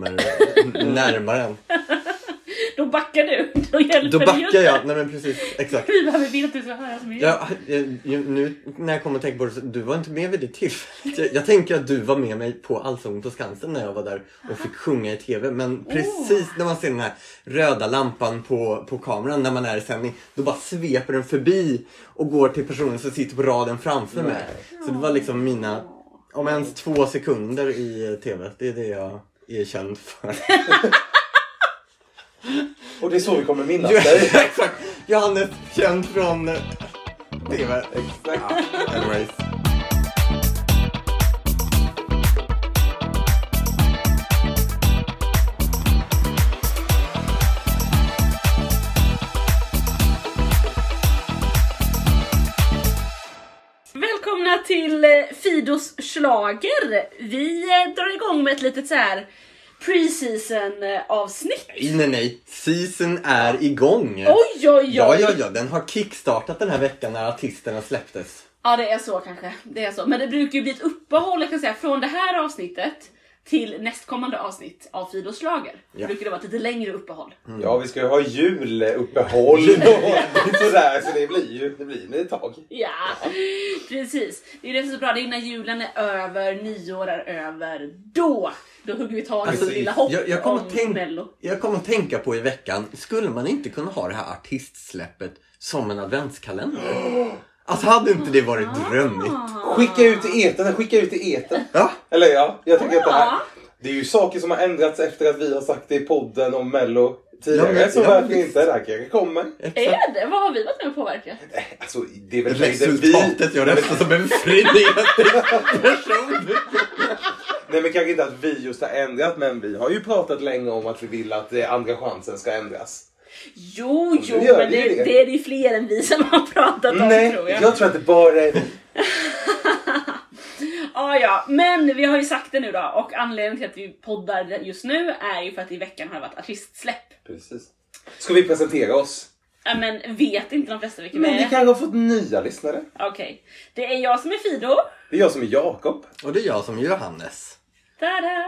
kommer närmare en. Då backar du. Då hjälper Då backar jag. Nej men precis, exakt. Vi behöver du ska höra som Ja, jag- nu när jag kommer att tänka på det, så- du var inte med vid det tillfället. Jag, jag tänker att du var med mig på Allsång på Skansen när jag var där och fick sjunga i TV. Men precis när man ser den här röda lampan på, på kameran när man är i sändning, då bara sveper den förbi och går till personen som sitter på raden framför mig. Så det var liksom mina, om ens två sekunder i TV. Det är det jag är känd för. Och det är så vi kommer minnas dig. Exakt! Johannes, känd från eh, TV. Exakt. Anyways. Till eh, Fidos slager. Vi eh, drar igång med ett litet så här pre-season eh, avsnitt. Nej, nej, nej. Season är igång. Oj, oj, oj. Ja, ja, ja. Den har kickstartat den här veckan när artisterna släpptes. Ja, det är så kanske. Det är så. Men det brukar ju bli ett uppehåll kan säga, från det här avsnittet till nästkommande avsnitt av Fidos slager. Ja. brukar det vara ett lite längre uppehåll. Ja, vi ska ju ha juluppehåll och sådär. Så det blir ju det blir ett tag. Ja, precis. Det är det som är så bra, det är när julen är över, nyår är över. Då, då hugger vi tag i Alltså, lilla hopp jag, jag, kommer om att tänk, mello. jag kommer att tänka på i veckan, skulle man inte kunna ha det här artistsläppet som en adventskalender? Alltså hade inte det varit drömmigt? Skicka ut i etern, skicka ut i etern. Ja, Eller ja, jag tänker att det här... Det är ju saker som har ändrats efter att vi har sagt det i podden om mello tidigare. Ja, men- så ja, varför visst. inte? Det här kanske kommer. Är det? Vad har vi varit med och påverkat? Alltså, det är väl Resultatet, jag röstar som en frenetisk person. Nej men kanske inte att vi just har ändrat men vi har ju pratat länge om att vi vill att eh, andra chansen ska ändras. Jo, jo, gör men det det, det. är det ju fler än vi som har pratat om Nej, tror jag. jag tror att det bara är. Ah, ja, men vi har ju sagt det nu då och anledningen till att vi poddar just nu är ju för att i veckan har det varit artistsläpp. Precis. Ska vi presentera oss? Ja, men vet inte de flesta vilka vi Men vi är? kanske har fått nya lyssnare. Okej, det är jag som är Fido. Det är jag som är Jakob. Och det är jag som är Johannes. Tada!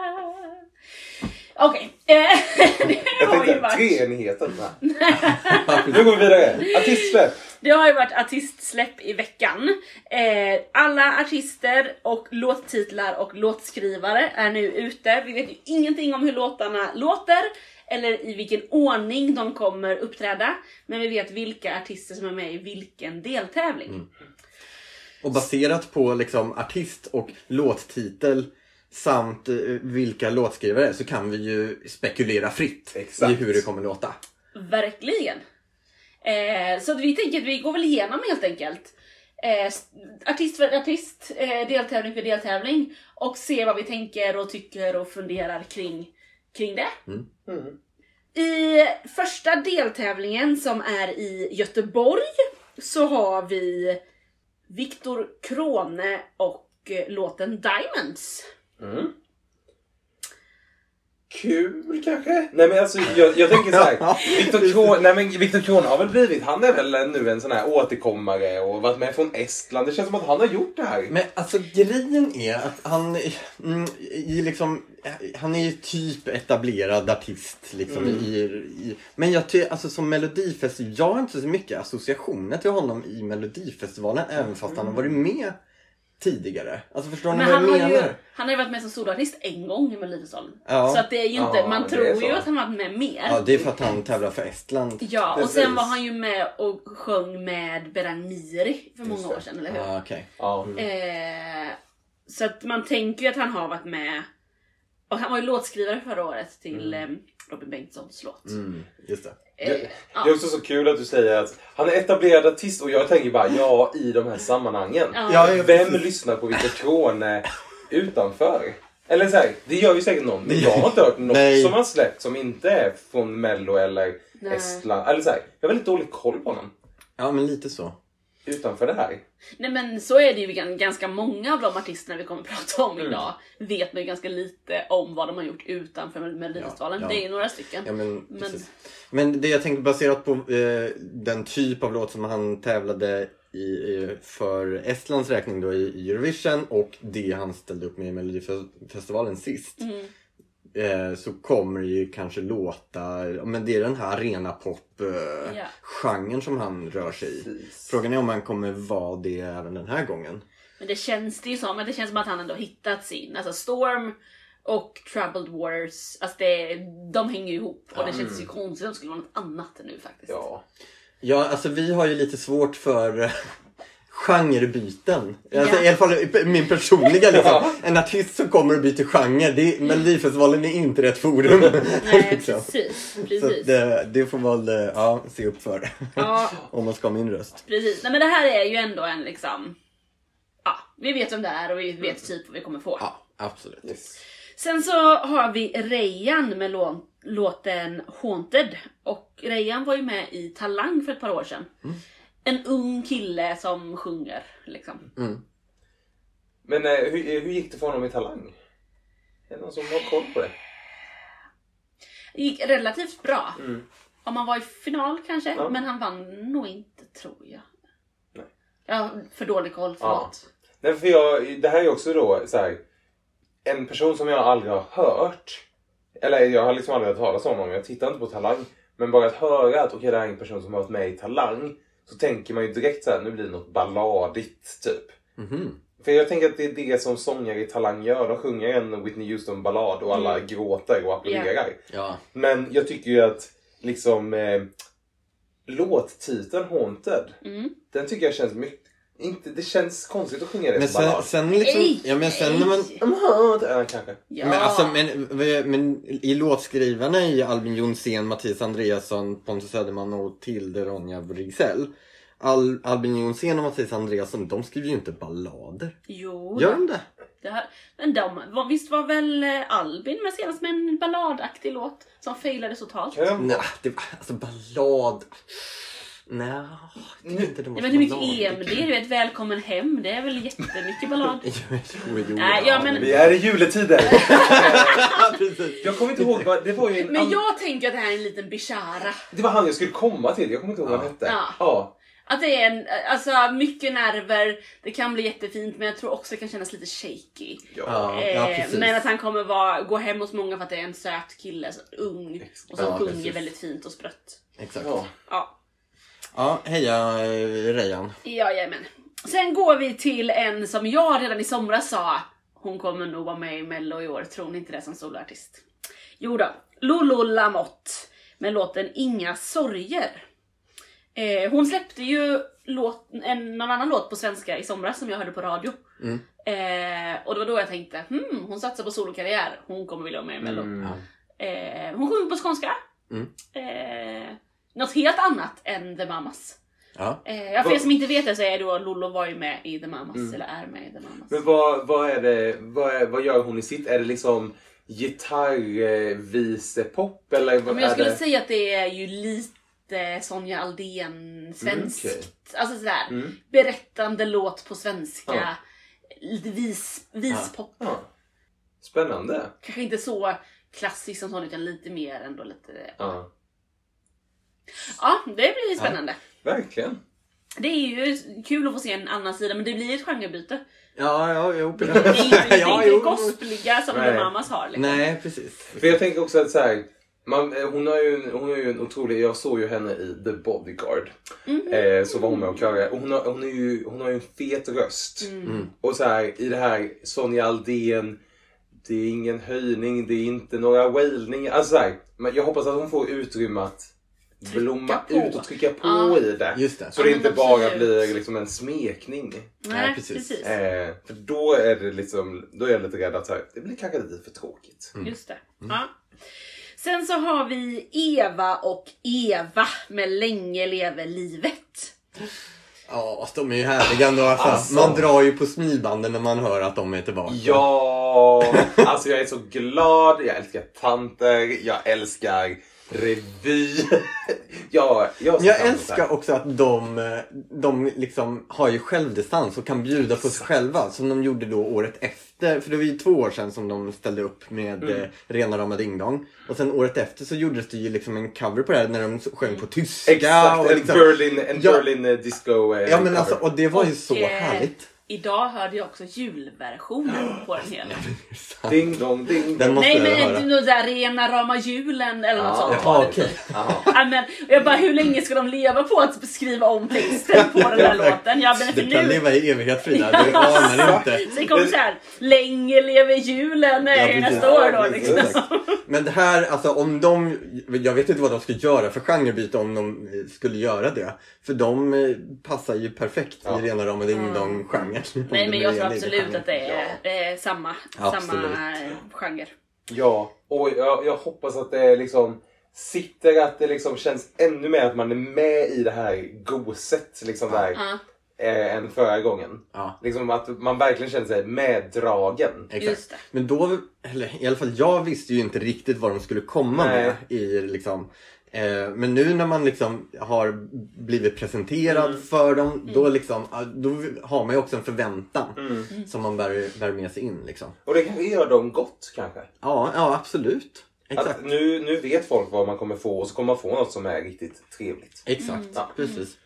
Okej, eh, det Jag tänkte varit... treenigheten. Nu går vi vidare. Artistsläpp. Det har ju varit artistsläpp i veckan. Eh, alla artister och låttitlar och låtskrivare är nu ute. Vi vet ju ingenting om hur låtarna låter eller i vilken ordning de kommer uppträda. Men vi vet vilka artister som är med i vilken deltävling. Och baserat på liksom artist och låttitel samt eh, vilka låtskrivare så kan vi ju spekulera fritt Exakt. i hur det kommer låta. Verkligen. Eh, så vi tänker att vi går väl igenom helt enkelt. Eh, artist för artist, eh, deltävling för deltävling. Och ser vad vi tänker och tycker och funderar kring, kring det. Mm. I första deltävlingen som är i Göteborg så har vi Viktor Krone och eh, låten Diamonds. Mm. Kul kanske? Nej men alltså jag, jag tänker så här. Viktor Krone, nej men Viktor Krone har väl blivit, han är väl nu en sån här återkommare och varit med från Estland. Det känns som att han har gjort det här. Men alltså grejen är att han, mm, i liksom, han är ju typ etablerad artist liksom Mm. i, i, Men jag tycker, alltså som melodifestival, jag har inte så mycket associationer till honom i melodifestivalen även fast han har varit med tidigare. Alltså förstår ni Men vad han jag har, menar? ju, han har ju varit med som soloartist en gång i Melodifestivalen. Ja. Så att det är ju inte, Ja, man tror ju att han har varit med mer. Ja, det är för att han tävlar för Estland. Ja, och Precis. sen var han ju med och sjöng med Beran Miri för många Just det. år sedan, eller hur? Ja, okej. Ja. Eh, så att man tänker ju att han har varit med. Och han var ju låtskrivare förra året till eh, Robin Bengtssons låt. Mm, just det. Eh, Det ja. är också så kul att du säger att han är etablerad artist och jag tänker bara ja i de här sammanhangen. Ja. Vem precis. lyssnar på Viktor Krone utanför? Eller så här, det gör ju säkert någon, men jag har inte hört något Nej. som han släppt som inte är från Mello eller Nej. Estland. Eller så här, jag har väldigt dålig koll på honom. Ja, men lite så. Utanför det här. Nej men så är det ju gan- ganska många av de artisterna vi kommer att prata om Mm. idag. Vet man ju ganska lite om vad de har gjort utanför Mel- Melodifestivalen. Ja, ja. Det är ju några stycken. Ja, men, Men- men det jag tänkte baserat på eh, den typ av låt som han tävlade i, i, för Estlands räkning då i Eurovision och det han ställde upp med i Melodifestivalen sist. Mm. Eh, så kommer det ju kanske låta, men det är den här arena pop eh, Ja. genren som han rör sig i. Precis. Frågan är om han kommer vara det även den här gången. Men det känns det ju som, men det känns som att han ändå hittat sin. Alltså Storm och Troubled Waters, alltså det, de hänger ju ihop. Och det känns ju konstigt om det skulle vara något annat nu faktiskt. Ja. Ja, alltså vi har ju lite svårt för genrebyten. Alltså. I alla fall min personliga liksom. En artist som kommer och byter genre. Det, Melodifestivalen är inte rätt forum. Nej, liksom. precis. Precis. det, det får man väl eh, ja, se upp för. Ja, Om man ska ha min röst. precis. Nej men det här är ju ändå en liksom... Ja, vi vet vem det är och vi vet typ vad vi kommer få. Ja, absolut. Yes. Sen så har vi Rejan med lå- låten Haunted. Och Rejan var ju med i Talang för ett par år sedan. En ung kille som sjunger liksom. Mm. Men eh, hur, hur gick det för honom i Talang? Är det någon som har koll på det? Det gick relativt bra. Mm. Om han var i final kanske, Ja. men han vann nog inte tror jag. Nej. Jag har för dålig koll, förlåt. Nej, för jag, det här är också då så här, en person som jag aldrig har hört. Eller jag har liksom aldrig hört talas om honom. Jag tittar inte på Talang. Men bara att höra att okej, det här är en person som har varit med i Talang. Så tänker man ju direkt så här, nu blir det något balladigt typ. Mhm. För jag tänker att det är det som sångare i Talang gör. De sjunger en Whitney Houston-ballad och alla gråter och applåderar. Ja. Men jag tycker ju att liksom eh, låttiteln Haunted, Mm. den tycker jag känns mycket... Inte, det känns konstigt att sjunga det Men som sen, ballad. sen liksom... Ja, men sen när man... haunted. Ja, kanske. Ja. Men, alltså, men, men i låtskrivarna i Albin Jonsén, Mattias Andreasson, Pontus Söderman och Tilde Ronja Brigsell. Al, Albin Jonsén och Mattias Andreasson, de skriver ju inte ballader. Jo, Gör de det? det här, men de, var- visst var väl eh, Albin med senast med en balladaktig låt som failade totalt? Jag- Nej, det var alltså ballad. Nej, är inte det Jag vet hur mycket EMD, du vet Välkommen hem, det är väl jättemycket ballad. Jo, jo, jo, Nej, ja, men- Vi är i juletider. Ja, jag kommer inte ihåg vad... Det var ju en Men an- jag tänker att det här är en liten bishara. Det var han jag skulle komma till. Jag kommer inte ihåg vad han hette. Ja. ja. Att det är en, alltså mycket nerver, det kan bli jättefint men jag tror också det kan kännas lite shaky. Ja. Ja, ja, Eh, precis. men att han kommer vara, gå hem hos många för att det är en söt kille, så ung och som Ja, sjunger precis. väldigt fint och sprött. Exakt. ja. Ja, Ja, heja eh, Rejan. jajamän. Sen går vi till en som jag redan i somras sa, hon kommer nog vara med i mello i år, tror ni inte det som soloartist? Jo då, Lolo Lamotte med låten Inga sorger. Eh, hon släppte ju låt, en, någon annan låt på svenska i somras som jag hörde på radio. Mm. Eh, och det var då jag tänkte, hmm, hon satsar på solokarriär, hon kommer vilja vara med i mello. Mm. Eh, hon sjunger på skånska. Mm. Något helt annat än The Mamas. Ja. Eh, för er som inte vet det så är då Lollo var ju med i The Mamas, Mm. eller är med i The Mamas. Men vad, vad är det... Vad, är, vad gör hon i sitt? Är det liksom gitarrvisepop eller vad men jag skulle det? säga att det är ju lite Sonja Aldén svenskt. Mm, okej. Alltså sådär, Mm. berättande låt på svenska. Ja. Lite vis, vispop. Ja. Spännande. Kanske inte så klassiskt som sån utan lite mer ändå lite... Ja. Ja, det blir spännande. Verkligen. Det är ju kul att få se en annan sida men det blir ett genrebyte. Ja, ja, jo. Det är inte, ja, inte gospeliga som Nej. The Mamas har. Liksom. Nej, precis. För jag tänker också att så här, man, eh, hon, har ju, en- hon har ju en otrolig... Jag såg ju henne i The Bodyguard. Mhm. Eh, så var hon med och körade. Hon har, hon, är ju, hon har ju en fet röst. Mm. Och så här, i det här Sonja Aldén. Det är ingen höjning, det är inte några wailningar. Alltså så här, men jag hoppas att hon får utrymme att blomma på. ut och trycka på Ja. i det. Just det. Så Ja, det inte bara absolut. blir liksom en smekning. Nej, precis. precis. Eh, för då är det liksom, då är jag lite rädd att så här, det blir kanske lite för tråkigt. Just det. Ja. Sen så har vi Eva och Eva med Länge leve livet. Ja, de är ju härliga ändå. Alltså. Alltså. Man drar ju på smilbanden när man hör att de är tillbaka. Ja, alltså jag är så glad. Jag älskar tanter. Jag älskar revy. ja, jag, Men Jag älskar också att de, eh, de liksom har ju självdistans och kan bjuda på sig själva. Som de gjorde då året efter. För det var ju två år sedan som de ställde upp med Mm. eh, Rena rama ding dong. Och sen året efter så gjordes det ju liksom en cover på det här när de sjöng på tyska. Exakt, och en liksom, Berlin, en Ja. Berlin eh, disco. eh, Ja men cover. alltså, och det var ju så eh, härligt. Idag hörde jag också julversionen på den hela. Ding dong ding Den måste Nej jag höra. men något där rena rama julen eller något sånt var Jaha, det okej. typ. Ja, men, jag bara, hur länge ska de leva på att skriva om texten på den här låten? Ja, men för Du kan nu, leva i evighet Frida, du anar inte. så det kommer så här, länge lever julen precis. nästa år då liksom. Men det här, alltså om de, jag vet inte vad de skulle göra för genrebyte om de skulle göra det. För de eh, passar ju perfekt Ja. i rena rama ding dong genren. Nej men jag tror absolut att det är eh, samma, Absolut. samma genre. Ja, och jag, jag hoppas att det liksom sitter, att det liksom känns ännu mer att man är med i det här goset liksom där, Ja, eh, än förra gången. Ja, Liksom att man verkligen känner sig meddragen. exakt. Men då, eller i alla fall jag visste ju inte riktigt vad de skulle komma Nej. med i liksom eh, men nu när man liksom har blivit presenterad Mm. för dem, då liksom, då har man ju också en förväntan Mm. som man bär, bär med sig in liksom. Och det kanske gör dem gott kanske. Ja, ja absolut. Exakt. Att nu, nu vet folk vad man kommer få och så kommer man få något som är riktigt trevligt. Exakt, Ja. precis.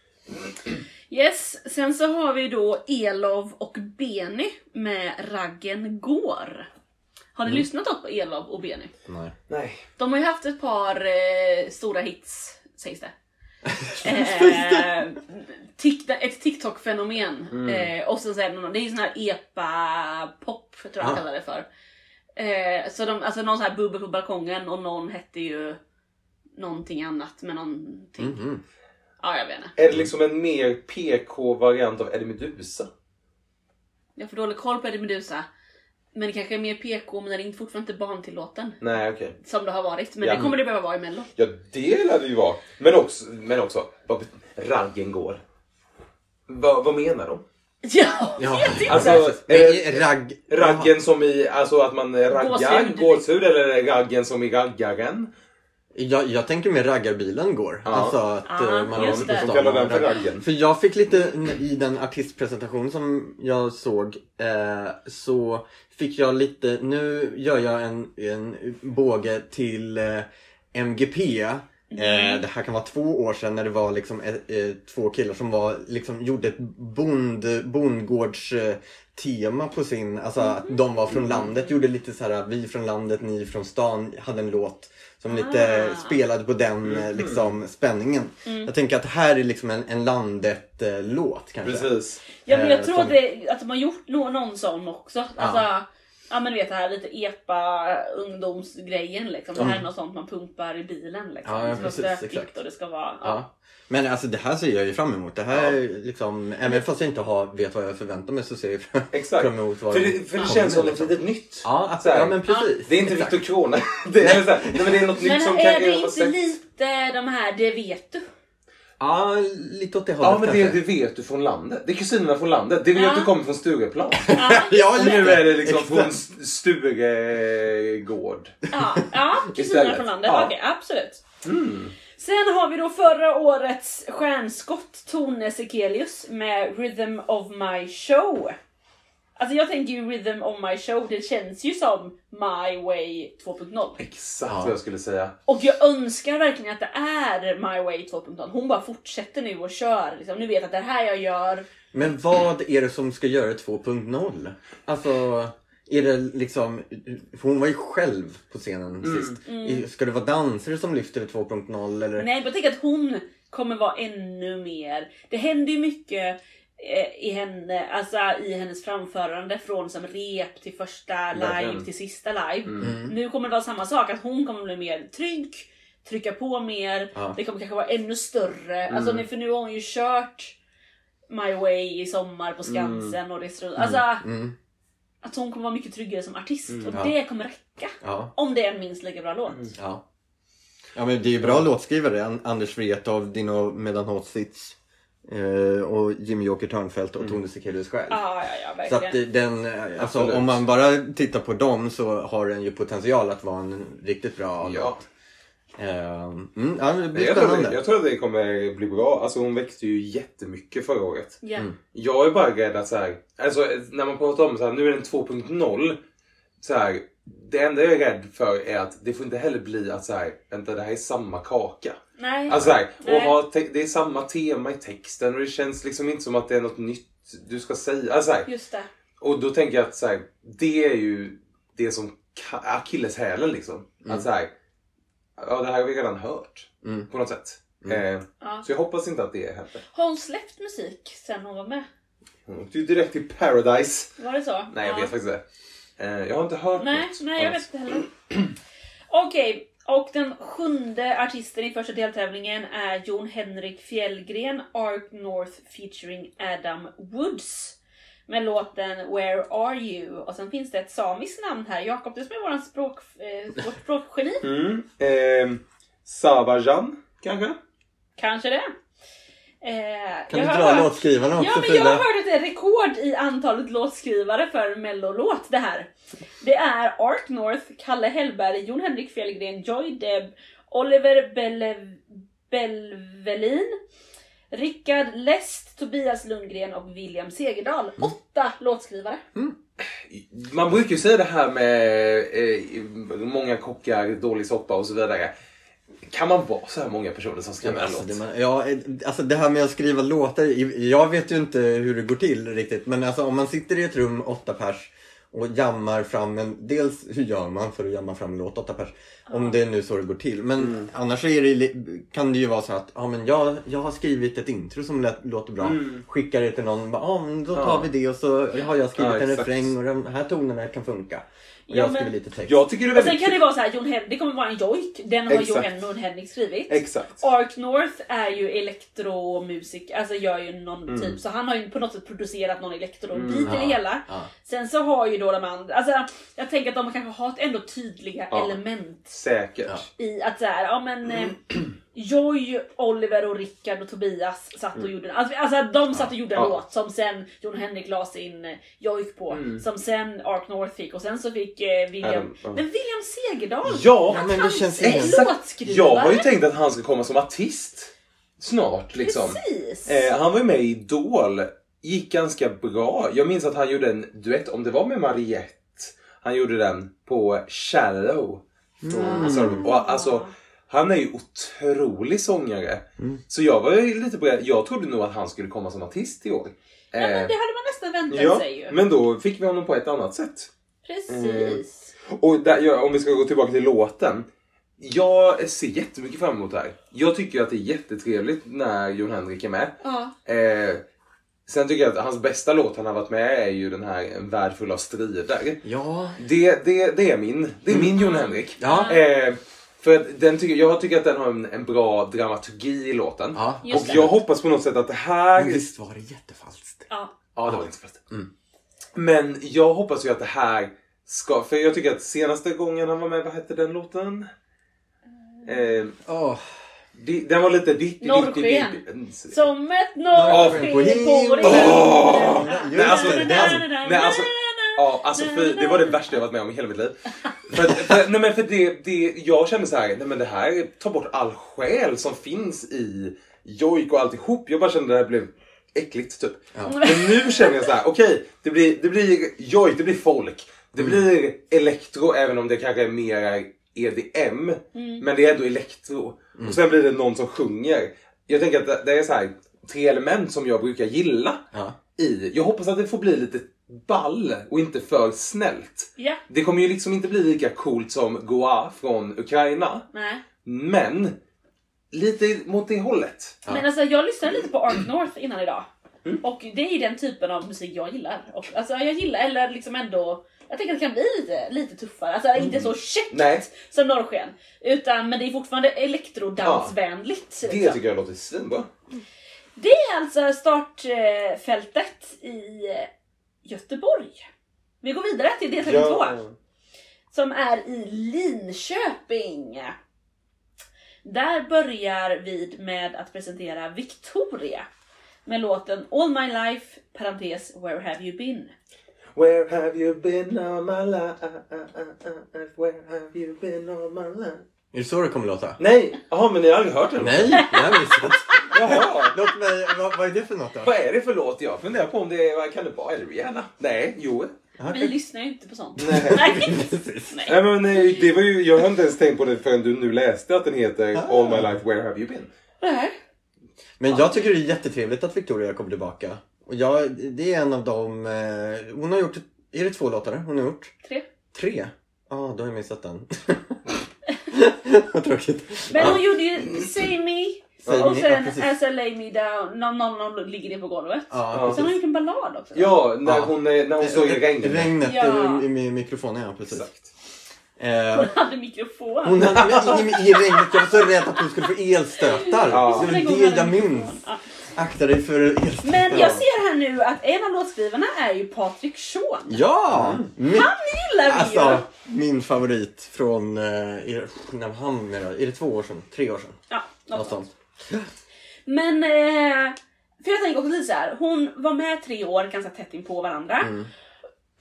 Yes, sen så har vi då Elov och Beni med Raggen går. Har ni Mm. lyssnat upp på Elov och Beni? Nej. Nej. De har ju haft ett par eh, stora hits, sägs det. eh, ett TikTok-fenomen. Mm. Eh, och så säger de, det är ju sån här epa-pop, tror jag Ja. jag kallar det för. Eh, så de, alltså någon sån här bubbel på balkongen och någon hette ju någonting annat med någonting. Mhm. Ja, jag vet inte. Är det liksom en mer PK-variant av Eddie Meduza? Jag får dålig koll på Eddie Meduza. Men det kanske är mer PK, men den är inte fortfarande inte barntillåten. Nej, okej. Som det har varit. Men Ja. det kommer det behöva vara i mello. Ja, det lär det ju vara. Men också, men också vad raggen går. Vad, vad menar de? Ja, Ja, inte. Alltså, Men är ragg... raggen som i, alltså att man raggar, Gåshud. gåshud, eller raggen som i raggaren? Jag, jag tänker med raggarbilen går. Ja. Alltså att Ja, eh, man har. De förstått kallar den för ragg- raggen. För jag fick lite, i den artistpresentation som jag såg, eh, så fick jag lite, nu gör jag en, en båge till eh, MGP. Eh, det här kan vara två år sedan när det var liksom eh, eh, två killar som var, liksom, gjorde ett bond, bondgårds eh, tema på sin, alltså att de var från landet, gjorde lite så här vi från landet, ni från stan, hade en låt som lite Ah. spelade på den eh, liksom spänningen. Jag tänker att det här är liksom en, en landet-låt kanske. Precis. Ja men jag Eh, tror som- att, det, att de har gjort nå- någon sån också. Alltså, ja. men du vet det här lite epa ungdomsgrejen liksom. Det här är något sånt man pumpar i bilen liksom. Ja, ja, det ska precis, vara stökigt exakt. och det ska vara... Ja. Ja. Men alltså det här ser jag ju fram emot. Det här är liksom, även fast jag inte har, vet vad jag förväntar mig så ser jag Exakt. fram emot vad För de det, för det känns som något liksom. litet nytt. Ja, att, Så här. ja men precis. Det är inte. Victor Krona. Det är, nej, men det är något nytt Men som är kanske det jag har inte lite de här Det vet du? Ja, lite åt det hållet Ja men det, kanske. det vet du från landet. Det är kusinerna från landet. Det vet Ja. du kommer från Stureplan. Ja, Ja, Och nu är det liksom från St- Sturegård. ja, ja kusinerna Istället. från landet. Ja. Okej, absolut. Mm. Sen har vi då förra årets stjärnskott Tone Sekelius med Rhythm of My Show. Alltså jag tänker ju Rhythm of My Show, det känns ju som My Way 2.0. Exakt vad jag skulle säga. Och jag önskar verkligen att det är My Way 2.0. Hon bara fortsätter nu och kör. Liksom. Nu vet att det är här jag gör. Men vad är det som ska göra 2.0? Alltså, är det liksom... För hon var ju själv på scenen sist. I- Ska det vara dansare som lyfter det 2.0 eller? Nej, jag tänker att hon kommer vara ännu mer... Det händer ju mycket i henne, alltså i hennes framförande från som rep till första live till sista live. Mm. Nu kommer det vara samma sak, att hon kommer bli mer trygg, trycka på mer, Ja. det kommer kanske vara ännu större. Alltså, nu- för nu har hon ju kört My Way i sommar på Skansen och det Alltså, Mm. att hon kommer vara mycket tryggare som artist och Ja. det kommer räcka. Ja. Om det är en minst lika bra låt. Ja. Ja men det är ju bra låtskrivare. An- Anders Wrethov, Dino Medan Hotsits eh, och Jimmy Joker Törnfeldt och Tone Sekelius själv. Ja, ja, ja, Så att den, alltså, Absolut. om man bara tittar på dem så har den ju potential att vara en riktigt bra Ja. låt. Eh, mm, ja, det blir Jag tror, det, jag tror att det kommer bli bra. Alltså hon växte ju jättemycket förra året. Ja. Jag är bara rädd att så här, alltså när man pratar om så här, nu är den 2.0. Så här, det enda jag är rädd för är att det får inte heller bli att så här, vänta det här är samma kaka. Nej. Alltså så här, Nej. och ha det är samma tema i texten och det känns liksom inte som att det är något nytt du ska säga. Alltså, här, Just det. och då tänker jag att så här, det är ju det som akilleshälen liksom. Att så här, ja det här har vi redan hört. Mm. På något sätt. Eh, Ja. Så jag hoppas inte att det händer. Har hon släppt musik sen hon var med? Hon åkte ju direkt till Paradise. Var det så? Nej jag Ja. vet faktiskt inte. Eh, jag har inte hört Nej, något nej jag vet inte heller. Okej, och den sjunde artisten i första deltävlingen är Jon Henrik Fjällgren, Ark North featuring Adam Woods. Med låten Where Are You? Och sen finns det ett samiskt namn här. Jakob, du som är våran språk, eh, vårt språkgeni. Mm. Eh, Savajan kanske? Kanske det. Eh, Kan jag du har dra hört- låtskrivarna också Ja, men jag har hört att det är rekord i antalet låtskrivare för mellolåt det här. Det är Ark North, Kalle Hellberg, Jon Henrik Fjällgren, Joy Deb, Oliver Belle- Belvelin, Rickard Lest, Tobias Lundgren och William Segerdal. Åtta låtskrivare. Man brukar ju säga det här med eh, många kockar, dålig soppa och så vidare. Kan man vara så här många personer som Ja, skriver en alltså, låt? det, ja, eh, alltså det här med att skriva låtar, jag vet ju inte hur det går till riktigt men alltså om man sitter i ett rum, åtta pers och jammar fram en, dels hur gör man för att jamma fram en låt, åtta pers, om det är nu så det går till. Men Mm. annars det, kan det ju vara så att, ja men jag, jag har skrivit ett intro som lät, låter bra, skickar det till någon, bara, ja men då tar Mm. Ja. vi det och så har jag skrivit Ja, en refräng och de här tonerna kan funka. Och Ja, jag men- skriver lite text. Jag tycker det är Och sen väldigt kan det vara så här, Jon Hen- det kommer vara en jojk, den har Exakt. Jon Henrik skrivit. Exakt. Ark North är ju elektromusik, alltså gör ju någon Mm. typ, så han har ju på något sätt producerat någon elektrobit Mm. i det Ja, hela. ja. Sen så har ju då de andra, alltså jag tänker att de kanske har ett ändå tydliga Ja. element Säkert. I att så här, ja men Mm. eh, Joy, Oliver och Rickard och Tobias satt och gjorde alltså, alltså de satt och gjorde en Mm. Ja. låt som sen Jon Henrik la sin eh, jojk på. Mm. Som sen Ark North fick och sen så fick eh, William, Adam, ja. men William Segerdal! Ja, men det känns Exakt. jag har ju tänkt att han ska komma som artist. Snart liksom. Precis! Eh, han var ju med i Idol. Gick ganska bra. Jag minns att han gjorde en duett, om det var med Mariette. Han gjorde den på Shallow. Sorry. Och alltså, han är ju otrolig sångare. Så jag var ju lite beredd. Jag trodde nog att han skulle komma som artist i år. Ja, men Eh, det hade man nästan väntat ja, sig ju. men då fick vi honom på ett annat sätt. Precis. Och där, ja, om vi ska gå tillbaka till låten. Jag ser jättemycket fram emot det här. Jag tycker att det är jättetrevligt när Jon Henrik är med. Ja. Eh, sen tycker jag att hans bästa låt han har varit med är ju den här En värld full av strider. Ja, Det, det, det är min. Det är min Jon Henrik. ja, Eh, för att den tycker, jag tycker att den har en, en bra dramaturgi i låten. ja. Och jag hoppas på något sätt att det här... Men visst var det jättefalskt? Ja. Ja, det var inte fast. Mm. Men jag hoppas ju att det här ska... För jag tycker att senaste gången han var med, vad hette den låten? Eh, Åh. Di- den var lite ditt... Norrsken. Som ett norrsken på himlen. Nej, alltså, alltså, nej, alltså, ja, alltså för, det var det värsta jag varit med om i hela mitt liv. För, för, nej, men för det, det, jag kände så här, nej men det här tar bort all själ som finns i jojk och alltihop. Jag bara kände att det här blev äckligt typ. Ja. Men nu känner jag så här, okej, det, blir, det blir jojk, det blir folk. Det blir elektro även om det kanske är mer EDM. Men det är ändå elektro. Och sen blir det någon som sjunger. Jag tänker att det, är så här tre element som jag brukar gilla Ja. i. Jag hoppas att det får bli lite ball och inte för snällt. Ja. Det kommer ju liksom inte bli lika coolt som Goa från Ukraina. Nej. Men lite mot det hållet. Ja. Men alltså jag lyssnade lite på Ark North innan idag. Mm. Och det är den typen av musik jag gillar. Och, alltså jag gillar, eller liksom ändå jag tänker att det kan bli lite, lite tuffare. Alltså inte så käckt Mm. Nej. som Norrsken. Utan, men det är fortfarande elektrodansvänligt. Det liksom. tycker jag låter svinbra. Det är alltså startfältet i Göteborg. Vi går vidare till deltävling två. Som är i Linköping. Där börjar vi med att presentera Victoria. Med låten All My Life, parentes Where Have You Been? Where have you been all my life? Where have you been all my life? Är det så det kommer låta? Nej, jaha men ni har aldrig hört den? Nej, jag har missat. Jaha. Låt mig, vad, vad är det för något då? Vad är det för låt? Jag funderar på om det är, vad kan det vara? Är det Rihanna? Nej, jo. Ja, Vi lyssnar ju inte på sånt. Nej. Nej. Nej. Nej men nej, det var ju, jag har inte ens tänkt på det förrän du nu läste att den heter Ah. All My Life Where Have You Been? Nej. Men jag tycker det är jättetrevligt att Victoria kommer tillbaka. Och jag, det är en av dem, eh, hon har gjort, är det två låtar hon har gjort? Tre. Tre? Ja, ah, då har jag missat den. Vad tråkigt. Men hon gjorde ju Say Me Say och Me, sen ja. As I Lay Me Down, någon, någon, någon ligger ner på golvet. Ja, Sen har hon gjort en ballad också. Ja, när Ja. hon, är- när hon står i regnet. Regnet Ja. i, i mikrofonen, ja precis. Exakt. Eh, Hon hade mikrofon. hon hade, i, i regnet, jag var så rädd att hon skulle få elstötar. Ja. Det var det jag minns. Akta dig för. Men jag ser här nu att en av låtskrivarna är ju Patrik Sean. Ja! Min, Han gillar vi alltså, ju! min favorit från, eh, är, när var han? Är det två år sedan? Tre år sedan? Ja, något sånt. Men, eh, för jag tänker också lite så här. hon var med tre år ganska tätt in på varandra. Mm.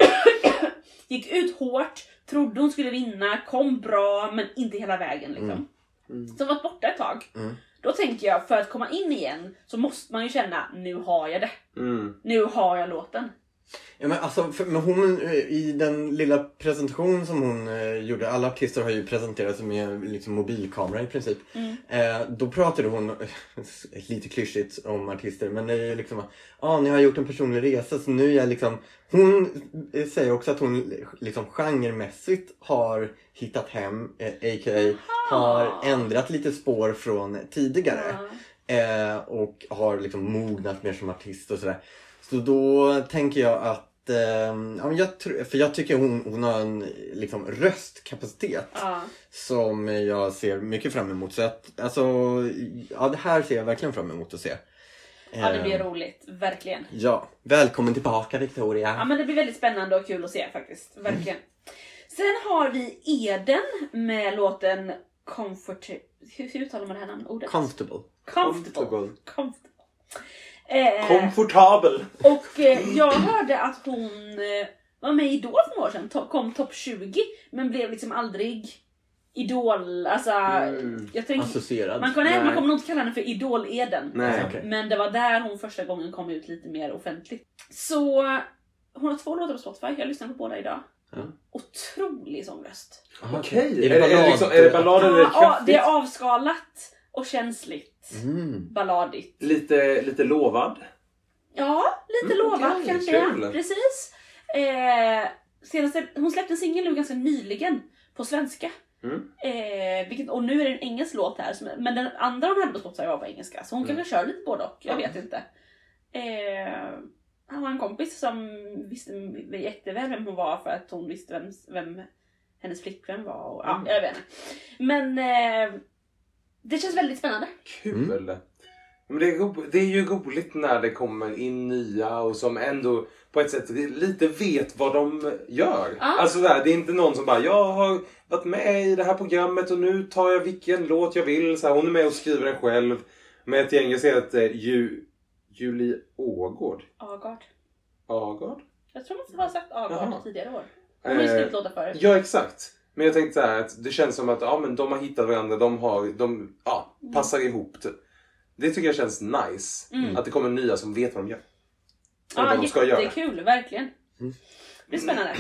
Gick ut hårt, trodde hon skulle vinna, kom bra men inte hela vägen liksom. Så varit borta ett tag. Mm. Då tänker jag, för att komma in igen så måste man ju känna, nu har jag det. Mm. Nu har jag låten. Ja, men alltså, för, men hon, eh, I den lilla presentation som hon eh, gjorde, alla artister har ju presenterat sig med liksom, mobilkamera i princip. Mm. Eh, då pratade hon, eh, lite klyschigt om artister, men det är liksom ah, ni har gjort en personlig resa så nu är jag liksom Hon eh, säger också att hon liksom genremässigt har hittat hem, eh, a.k.a. har ändrat lite spår från tidigare. Eh, och har liksom mognat mer som artist och sådär. Så då tänker jag att, eh, ja, jag, för jag tycker hon, hon har en liksom, röstkapacitet Ja. som jag ser mycket fram emot. Så att, alltså, ja det här ser jag verkligen fram emot att se. ja, det blir Eh, roligt. Verkligen. Ja, välkommen tillbaka Victoria. Ja men det blir väldigt spännande och kul att se faktiskt. Verkligen. Sen har vi Eden med låten Comfort... Hur, hur uttalar man det här namnet? Ordet? Comfortable. Comfortable. Comfortable. Eh, Komfortabel. och eh, jag hörde att hon eh, var med i Idol för några år sedan. To- kom topp 20. Men blev liksom aldrig Idol. Alltså, Mm. jag tänker... Associerad. Man, kan, Nej. man kommer nog inte kalla henne för Idol-Eden. Nej. Okej. Men det var där hon första gången kom ut lite mer offentligt. Så hon har två låtar på Spotify, jag lyssnar på båda idag. Ja. Otrolig sångröst. Okej. Är det Är, det, är, det liksom, är det ballad eller Ja, ja, det är avskalat och känsligt. Mm. Balladigt. Lite, lite lovad. Ja, lite Mm, lovat okej, kanske. kul. Ja. Precis. Eh, senaste, hon släppte en singel nu ganska nyligen på svenska. Mm. Eh, vilket, och nu är det en engelsk låt här, som, men den andra hon hade på Spotify var på engelska. Så hon Mm. kanske kör lite både och, jag Ja. vet inte. Eh, han var en kompis som visste jätteväl vem hon var för att hon visste vem, vem hennes flickvän var. Och, ja, Mm. jag vet inte. Men eh, det känns väldigt spännande. Kul. Men det, är ro, det är ju roligt när det kommer in nya och som ändå på ett sätt lite vet vad de gör. Ja. Alltså där, det är inte någon som bara jag har varit med i det här programmet och nu tar jag vilken låt jag vill. Så här, hon är med och skriver den själv. Med ett gäng, jag ser att eh, Ju, Julie Ågård. Agard. Agard? Jag tror man har sagt Agard Jaha. tidigare år. Hon har ju Eh, skrivit låtar förut. Ja exakt. Men jag tänkte så här att det känns som att ja, men de har hittat varandra, de, har, de ja, passar ihop. Typ. Det tycker jag känns nice. Mm. Att det kommer nya som vet vad de gör. Ja, vad de ska göra. jättekul, verkligen. Mm. Det blir spännande.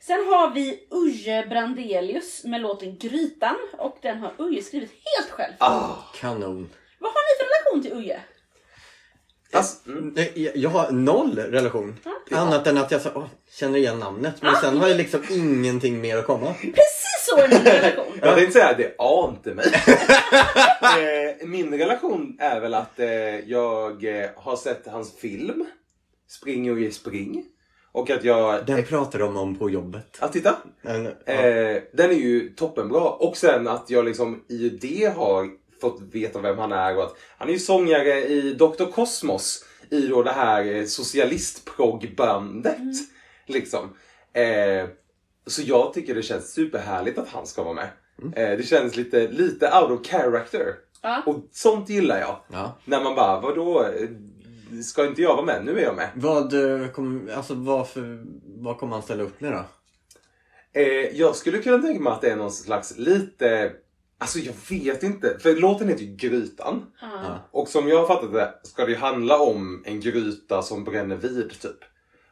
Sen har vi Uje Brandelius med låten Grytan och den har Uje skrivit helt själv. Ah. Kanon. Vad har ni för relation till Uje? Alltså, mm. Jag- har noll relation. Ja. Annat än att jag så, åh, känner igen namnet. Men Ja. sen har jag liksom ingenting mer att komma. Precis så är min relation. Jag tänkte säga det ante mig. Eh, Min relation är väl att eh, jag eh, har sett hans film Spring och ge spring. Och att jag... Den pratar de om på jobbet. Att titta! En, ja. Eh, den är ju toppenbra. Och sen att jag liksom i det har fått veta vem han är. Och att han är ju sångare i Dr. Cosmos. I då det här eh, socialistproggbandet. Liksom. Eh, så jag tycker det känns superhärligt att han ska vara med. Eh, det känns lite, lite out of character. Ja. Och sånt gillar jag. Ja. När man bara, vadå? eh, Ska inte jag vara med? Nu är jag med. Vad, eh, kom, alltså, vad, för, vad kommer han ställa upp med då? Eh, jag skulle kunna tänka mig att det är någon slags lite... Alltså jag vet inte. För låten heter ju Grytan. Ja. Och som jag har fattat det ska det ju handla om en gryta som bränner vid typ.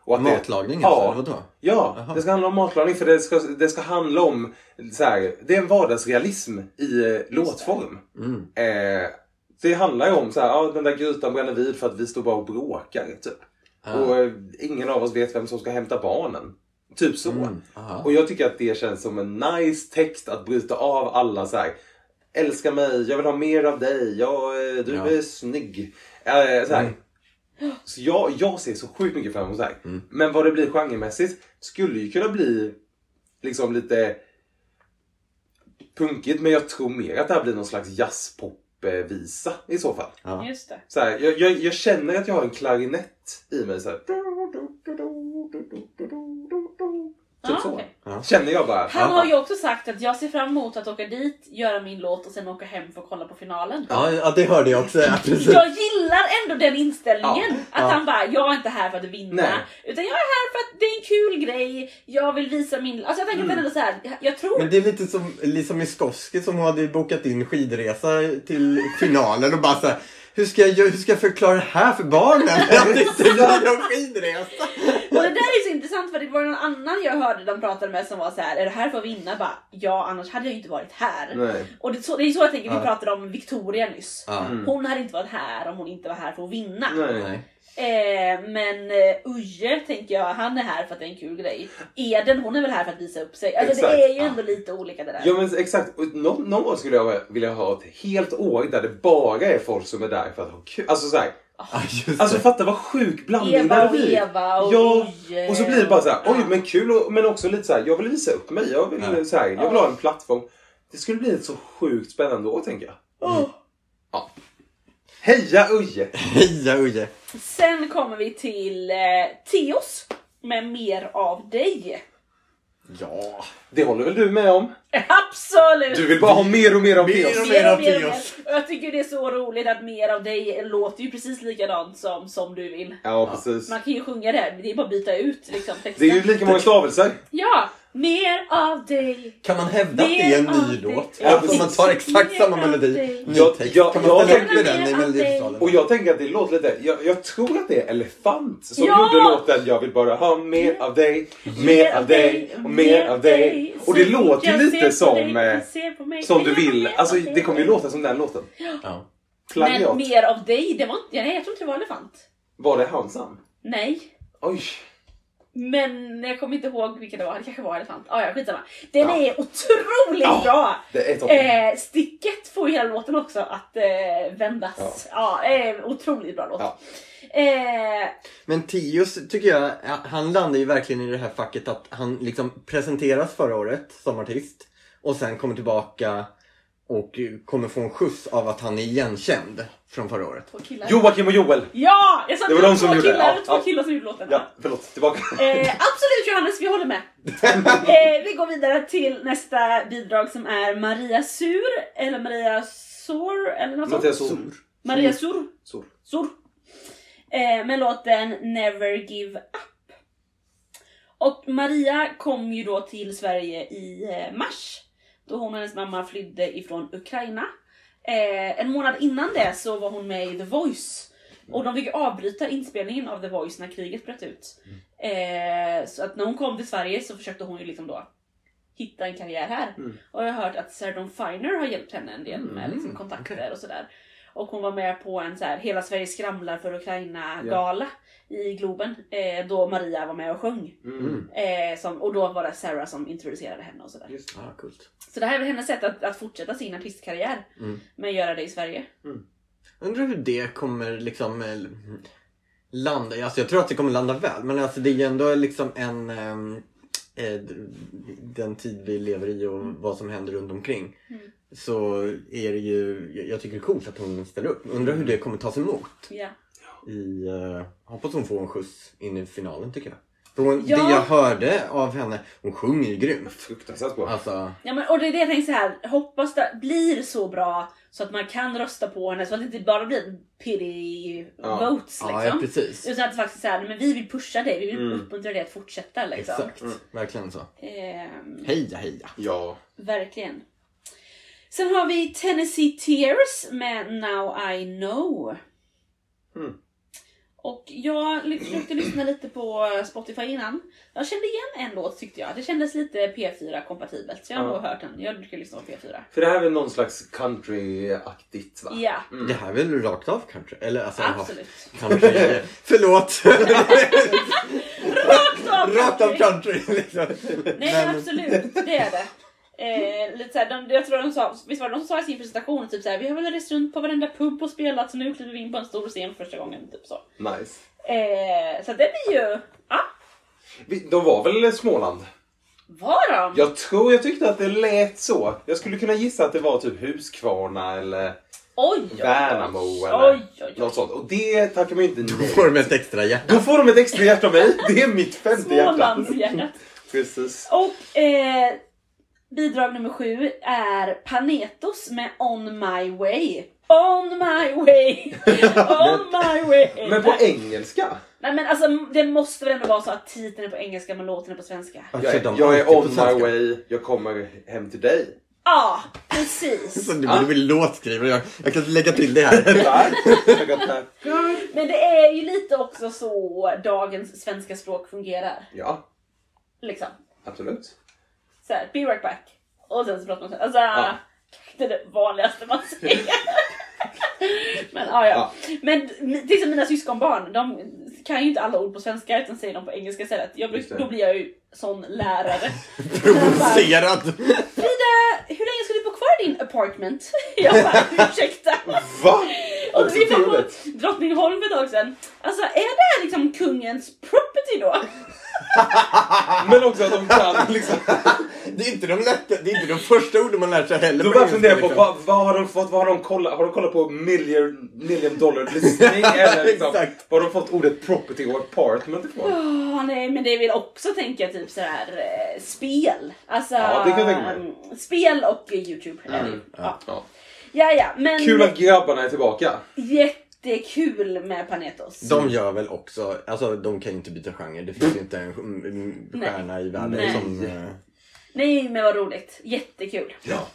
Och att det- Matlagning Ja. alltså? eller Vadå? Ja, Jaha. det ska handla om matlagning för det ska, det ska handla om så här, det är en vardagsrealism i eh, låtform. Mm. Eh, det handlar ju om så här, ja, den där grytan bränner vid för att vi står bara och bråkar typ. Ah. Och eh, ingen av oss vet vem som ska hämta barnen. Typ så. Mm. Och jag tycker att det känns som en nice text att bryta av alla så här. Älska mig, jag vill ha mer av dig, jag, eh, du Ja. är snygg. Eh, så här. Mm. Så jag, jag ser så sjukt mycket fram emot det här. Men vad det blir genremässigt skulle ju kunna bli liksom lite punkigt. Men jag tror mer att det här blir någon slags jazzpop-visa i så fall. Ja. Just det. Så här, jag, jag, jag känner att jag har en klarinett i mig. Så här. Typ Ah, så. Ja. Känner jag bara. Han har ju också sagt att jag ser fram emot att åka dit, göra min låt och sen åka hem för att kolla på finalen. Ja, ja, det hörde jag också. Ja. Jag gillar ändå den inställningen. Ja, att han bara, jag är inte här för att vinna. Nej. Utan jag är här för att det är en kul grej. Jag vill visa min... Alltså jag tänker den är så här. jag tror... Men det är lite som Lisa Miskovsky som hade bokat in skidresa till finalen och bara så här, hur ska, jag, hur ska jag förklara det här för barnen? Att inte blir någon skidresa. Och det där är så intressant för det var någon annan jag hörde de pratade med som var så här: är det här för att vinna? Bara, ja annars hade jag inte varit här. Nej. Och det, är så, det är så jag tänker, vi Ja. pratade om Victoria nyss. Ja. Hon hade inte varit här om hon inte var här för att vinna. Nej. Nej. Eh, men eh, Uje tänker jag, han är här för att det är en kul grej. Eden hon är väl här för att visa upp sig. Alltså Exakt. det är ju ändå lite olika det där. Ja men exakt. Och Någon, gång skulle jag vilja ha ett helt år där det bara är folk som är där för att ha kul. Alltså såhär. Ja, just Alltså det. fatta vad sjuk blandning Eva det och blir. Eva och ja, och så blir det bara såhär, oj Ja. men kul och, men också lite såhär, jag vill visa upp mig. Jag vill, Ja. så här, jag vill ha en plattform. Det skulle bli ett så sjukt spännande år tänker jag. Åh. Heja Uje! Heja Uje. Sen kommer vi till eh, Teos med mer av dig. Ja. Det håller väl du med om? Absolut! Du vill bara ha mer och mer av Mer och mer av mer mer. Och jag tycker det är så roligt att mer av dig låter ju precis likadant som, som du vill. Ja precis. Man kan ju sjunga det, det är bara att byta ut liksom, Det texten. är ju lika många stavelser. Ja! Mer av dig. Kan man hävda att det är en ny låt? dig. Alltså om man tar exakt samma melodi, ny Jag- text. jag- Kan man jag ställa upp den i. Melodifestivalen? Och jag tänker att det låter lite, jag, jag tror att det är Elefant som Ja! gjorde låten Jag vill bara ha mer av dig, mer av dig och mer av dig. Och det låter ju lite som, dig, eh, som du vill. Alltså det kommer ju låta som den låten. Ja. Men mer av dig, det var inte, nej jag tror inte det var elefant. Var det hans namn? Nej. Oj. Men jag kommer inte ihåg vilka det var, det kanske var elefant. Ah, ja, skitsamma. Den Ja. är otroligt Ja. bra! Det är toppen. Eh, sticket får ju hela låten också att eh, vändas. Ja, eh, otroligt bra låt. Ja. Eh, Men Tios tycker jag, han landar ju verkligen i det här facket att han liksom presenteras förra året som artist och sen kommer tillbaka och kommer få en skjuts av att han är igenkänd från förra året. två killar. Joakim och Joel. Ja! Jag sa att Det var det de som två gjorde det. killar, Ja, två ja. killar som gjorde låten. Ja, förlåt. Tillbaka. Eh, absolut Johannes, vi håller med. eh, vi går vidare till nästa bidrag som är Maria Sur, eller Maria Sor, eller något sånt. Mattias Sol. Maria Sur. Sol. Sur. Eh, med låten Never Give Up. Och Maria kom ju då till Sverige i eh, mars. Då hon och hennes mamma flydde ifrån Ukraina. Eh, en månad innan det så var hon med i The Voice. Och de fick avbryta inspelningen av The Voice när kriget bröt ut. Eh, så att när hon kom till Sverige så försökte hon ju liksom då hitta en karriär här. Mm. Och jag har hört att Sarah Dawn Finer har hjälpt henne en del med liksom, Mm, kontakter och sådär. Och hon var med på en så här, Hela Sverige skramlar för Ukraina-gala i Globen. Eh, då Maria var med och sjöng. Mm. Eh, som, och då var det Sarah som introducerade henne och sådär. Just. Ja, coolt. Så det här är väl hennes sätt att, att fortsätta sin artistkarriär. Mm. Men att göra det i Sverige. Undrar hur det kommer liksom eh, landa. Alltså jag tror att det kommer landa väl. Men alltså det är ju ändå liksom en ehm, eh, den tid vi lever i och vad som händer runt omkring. Mm. Så är det ju, jag tycker det är coolt att hon ställer upp. Undrar hur det kommer tas emot. Ja. I, eh, hoppas hon får en skjuts in i finalen tycker jag. För hon, Ja. det jag hörde av henne, hon sjunger ju grymt. Fruktansvärt bra. Alltså, Ja, men, och det är det jag tänker så här. hoppas det blir så bra så att man kan rösta på henne så att det inte bara blir pity Ja. votes ja, ja liksom. precis. Utan att det faktiskt är så här, men vi vill pusha dig, vi vill Mm. uppmuntra dig att fortsätta liksom. Exakt, verkligen så. Ehm, Heja heja. Ja. verkligen. Sen har vi Tennessee Tears med Now I Know. Mm. Och jag försökte lyssna lite på Spotify innan. Jag kände igen en låt tyckte jag. Det kändes lite P4-kompatibelt. Så jag har Ja. nog hört den. Jag brukar lyssna på P4. För det här är väl någon slags country-aktigt va? Ja, Det här är väl rakt av kanske? Eller alltså, absolut. kanske. Förlåt! Rakt av! rakt av country. country liksom. Nej men absolut, det är det. Eh, lite såhär, de, jag tror de sa, visst var det de som sa i sin presentation typ såhär, vi har väl rest runt på varenda pub och spelat så nu kliver vi in på en stor scen för första gången. Typ så. Nice. Eh, så det blir ju, ja, De var väl Småland? var de? Jag tror, jag tyckte att det lät så. Jag skulle kunna gissa att det var typ Huskvarna eller Oj, oj, oj. Värnamo Oj, eller oj, oj. något sånt. Och det tackar man ju inte nej Får de ett extra hjärta. Då får de ett extra hjärta av mig. Det är mitt femte hjärta. Smålandshjärtat. Precis. Och eh, bidrag nummer sju är Panetos med On My Way. On my way, on my way. Men på engelska? Nej men alltså det måste väl ändå vara så att titeln är på engelska men låten är på svenska. Ja, Jag är, de jag är on my way, jag kommer hem till dig. precis. Så du borde bli låtskrivare. Jag, jag kan lägga till det här. Men det är ju lite också så dagens svenska språk fungerar. Ja, Liksom. absolut. Så här, be right back. Och sen så pratar man så. Alltså, Ja. det är det vanligaste man säger. Men ja, ja. Men till exempel mina syskonbarn, de kan ju inte alla ord på svenska utan säger dem på engelska istället. Jag bruk, då blir jag ju sån lärare. Provocerad. Frida, hur länge ska du bo kvar i din apartment? Jag bara, ursäkta. Va? Och vi var på. Drottningholm för ett tag sedan. Alltså är det här liksom kungens property då? Men också att de kan liksom... Det är inte de lätta, det är inte de första orden man lär sig heller. Då på börjar jag fundera på engelska, vad, vad har de fått, vad har de kollat, har de kollat på million, million dollar listing eller liksom, Exakt. har de fått ordet property och apartment ifrån? Åh, nej, men det vill också tänka typ sådär eh, spel. Alltså, Ja, det kan jag tänka mig. mm, spel och eh, Youtube. är ju. ja. Ja. Ja, ja, men Kul att grabbarna är tillbaka. Jättekul med Panetos. De gör väl också, alltså de kan ju inte byta genre. Det finns ju inte en stjärna i världen Nej. som... eh, Nej, men vad roligt. Jättekul. Ja.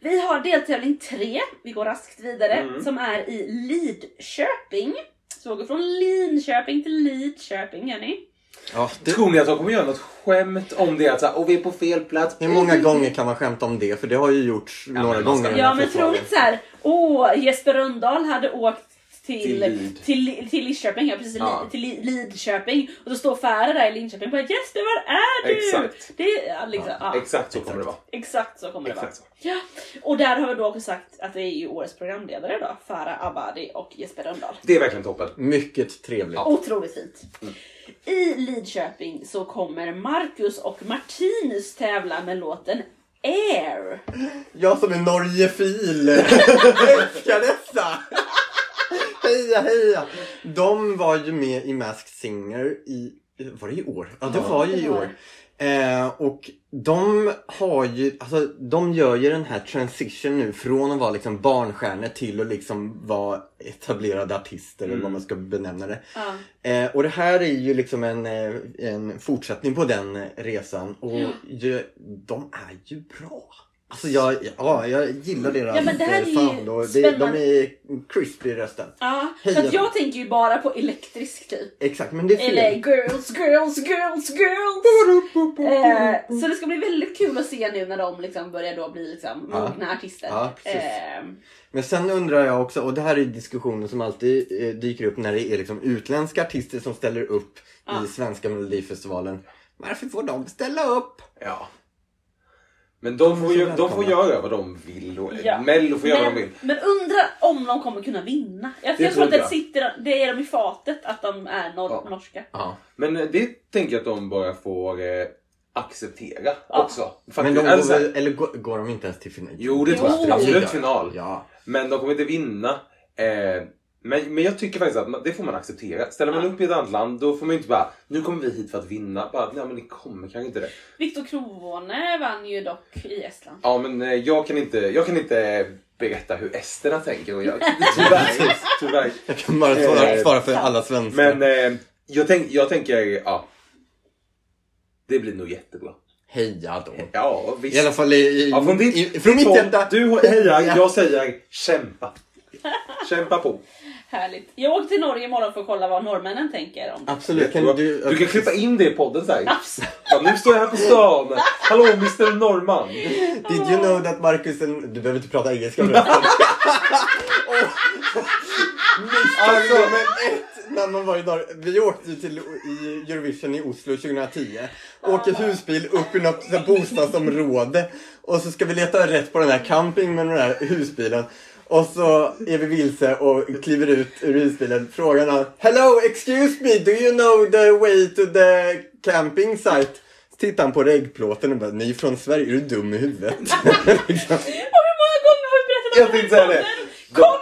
Vi har deltävling tre, vi går raskt vidare, Mm. som är i Lidköping. Så vi går från Linköping till Lidköping, gör ni? Ja, det, Tror ni att de kommer göra något skämt om det? Att så här, och vi är på fel plats. hur många gånger kan man skämta om det? För det har ju gjorts Ja, några gånger. Ja men festivalen. tro inte såhär, åh Jesper Rönndahl hade åkt till, Till Lid. till, till Lidköping, ja precis, Ja. till Li- Lidköping. Och så står Färre där i Linköping och bara Jesper var är du? Exakt. Det, är- ja, liksom, ja, Exakt så kommer det vara. exakt så kommer det Exakt så. vara. Ja. Och där har vi då också sagt att det är ju årets programledare då, Farah Abadi och Jesper Rönndahl. Det är verkligen toppen. Mycket trevligt. Otroligt fint. Mm. I Lidköping så kommer Marcus och Martinus tävla med låten Air. Jag som är Norgefil älskar dessa! Heja heja! De var ju med i Masked Singer i, var det i år? Ja det var ju i år. Eh, och de har ju, alltså de gör ju den här transition nu från att vara liksom barnstjärnor till att liksom vara etablerade artister eller vad man ska benämna det. Ja. Eh, och det här är ju liksom en, eh, en fortsättning på den resan och ju, de är ju bra. Alltså jag, ja, jag gillar deras Ja, men det här är eh, sound och det, de är crispy i rösten. Ja, för jag tänker ju bara på elektrisk typ. Exakt, men det är fel. Eller girls, girls, girls, girls. Eh, så det ska bli väldigt kul att se nu när de liksom börjar då bli liksom Ja. mogna artister. Ja, precis. Eh, Men sen undrar jag också, och det här är diskussionen som alltid eh, dyker upp när det är liksom utländska artister som ställer upp Ja. i svenska melodifestivalen. Varför får de ställa upp? Ja. Men de får, ju, de får göra vad de vill. Och, Ja. Mello får göra vad de men, vill. men undra om de kommer kunna vinna. Jag, Det jag tror att det, sitter, det är de i fatet att de är nor- Ja. norska. Ja. Men eh, det tänker jag att de bara får eh, acceptera Ja. också. Men Faktiskt. de går, Alltså, väl, eller går, går de inte ens till final? Jo, det tror jag. Absolut final. Ja. Men de kommer inte vinna. Eh, men, men jag tycker faktiskt att man, det får man acceptera. Ställer man Ja. upp i ett annat land då får man ju inte bara nu kommer vi hit för att vinna. Bara, nej men ni kommer kanske inte det. Viktor Kronvåne vann ju dock i Estland. Ja men eh, jag kan inte, jag kan inte berätta hur esterna tänker och jag, tyvärr, tyvärr. Jag kan bara svara, Eh, svara för alla svenskar. Men eh, jag, tänk, jag tänker, ja. Det blir nog jättebra. Heja då. Ja visst. I alla fall i, i, ja, från ditt, i, från mitt håll, hjärta. Du hejar, Ja. jag säger kämpa. Kämpa på. Härligt. Jag åker till Norge imorgon för att kolla vad norrmännen tänker om Absolut. Kan du, du, kan klippa in det i podden. Absolut. Ja, nu står jag här på stan. Hallå Mr Norrman. Did you know that Marcus... En, du behöver inte prata engelska förresten. Misstag nummer ett när man var i Norge. Vi åkte ju till i Eurovision i Oslo 2010. Åker husbil upp i något bostadsområde. Och så ska vi leta rätt på den här camping med den här husbilen. Och så är vi vilse och kliver ut ur husbilen. Frågan är Hello, excuse me, do you know the way to the camping site? Så tittar han på reggplåten och bara, ni är från Sverige, är du dum i huvudet? Liksom. Och hur många gånger har vi berättat om Jag den här tänkte säga det. podden?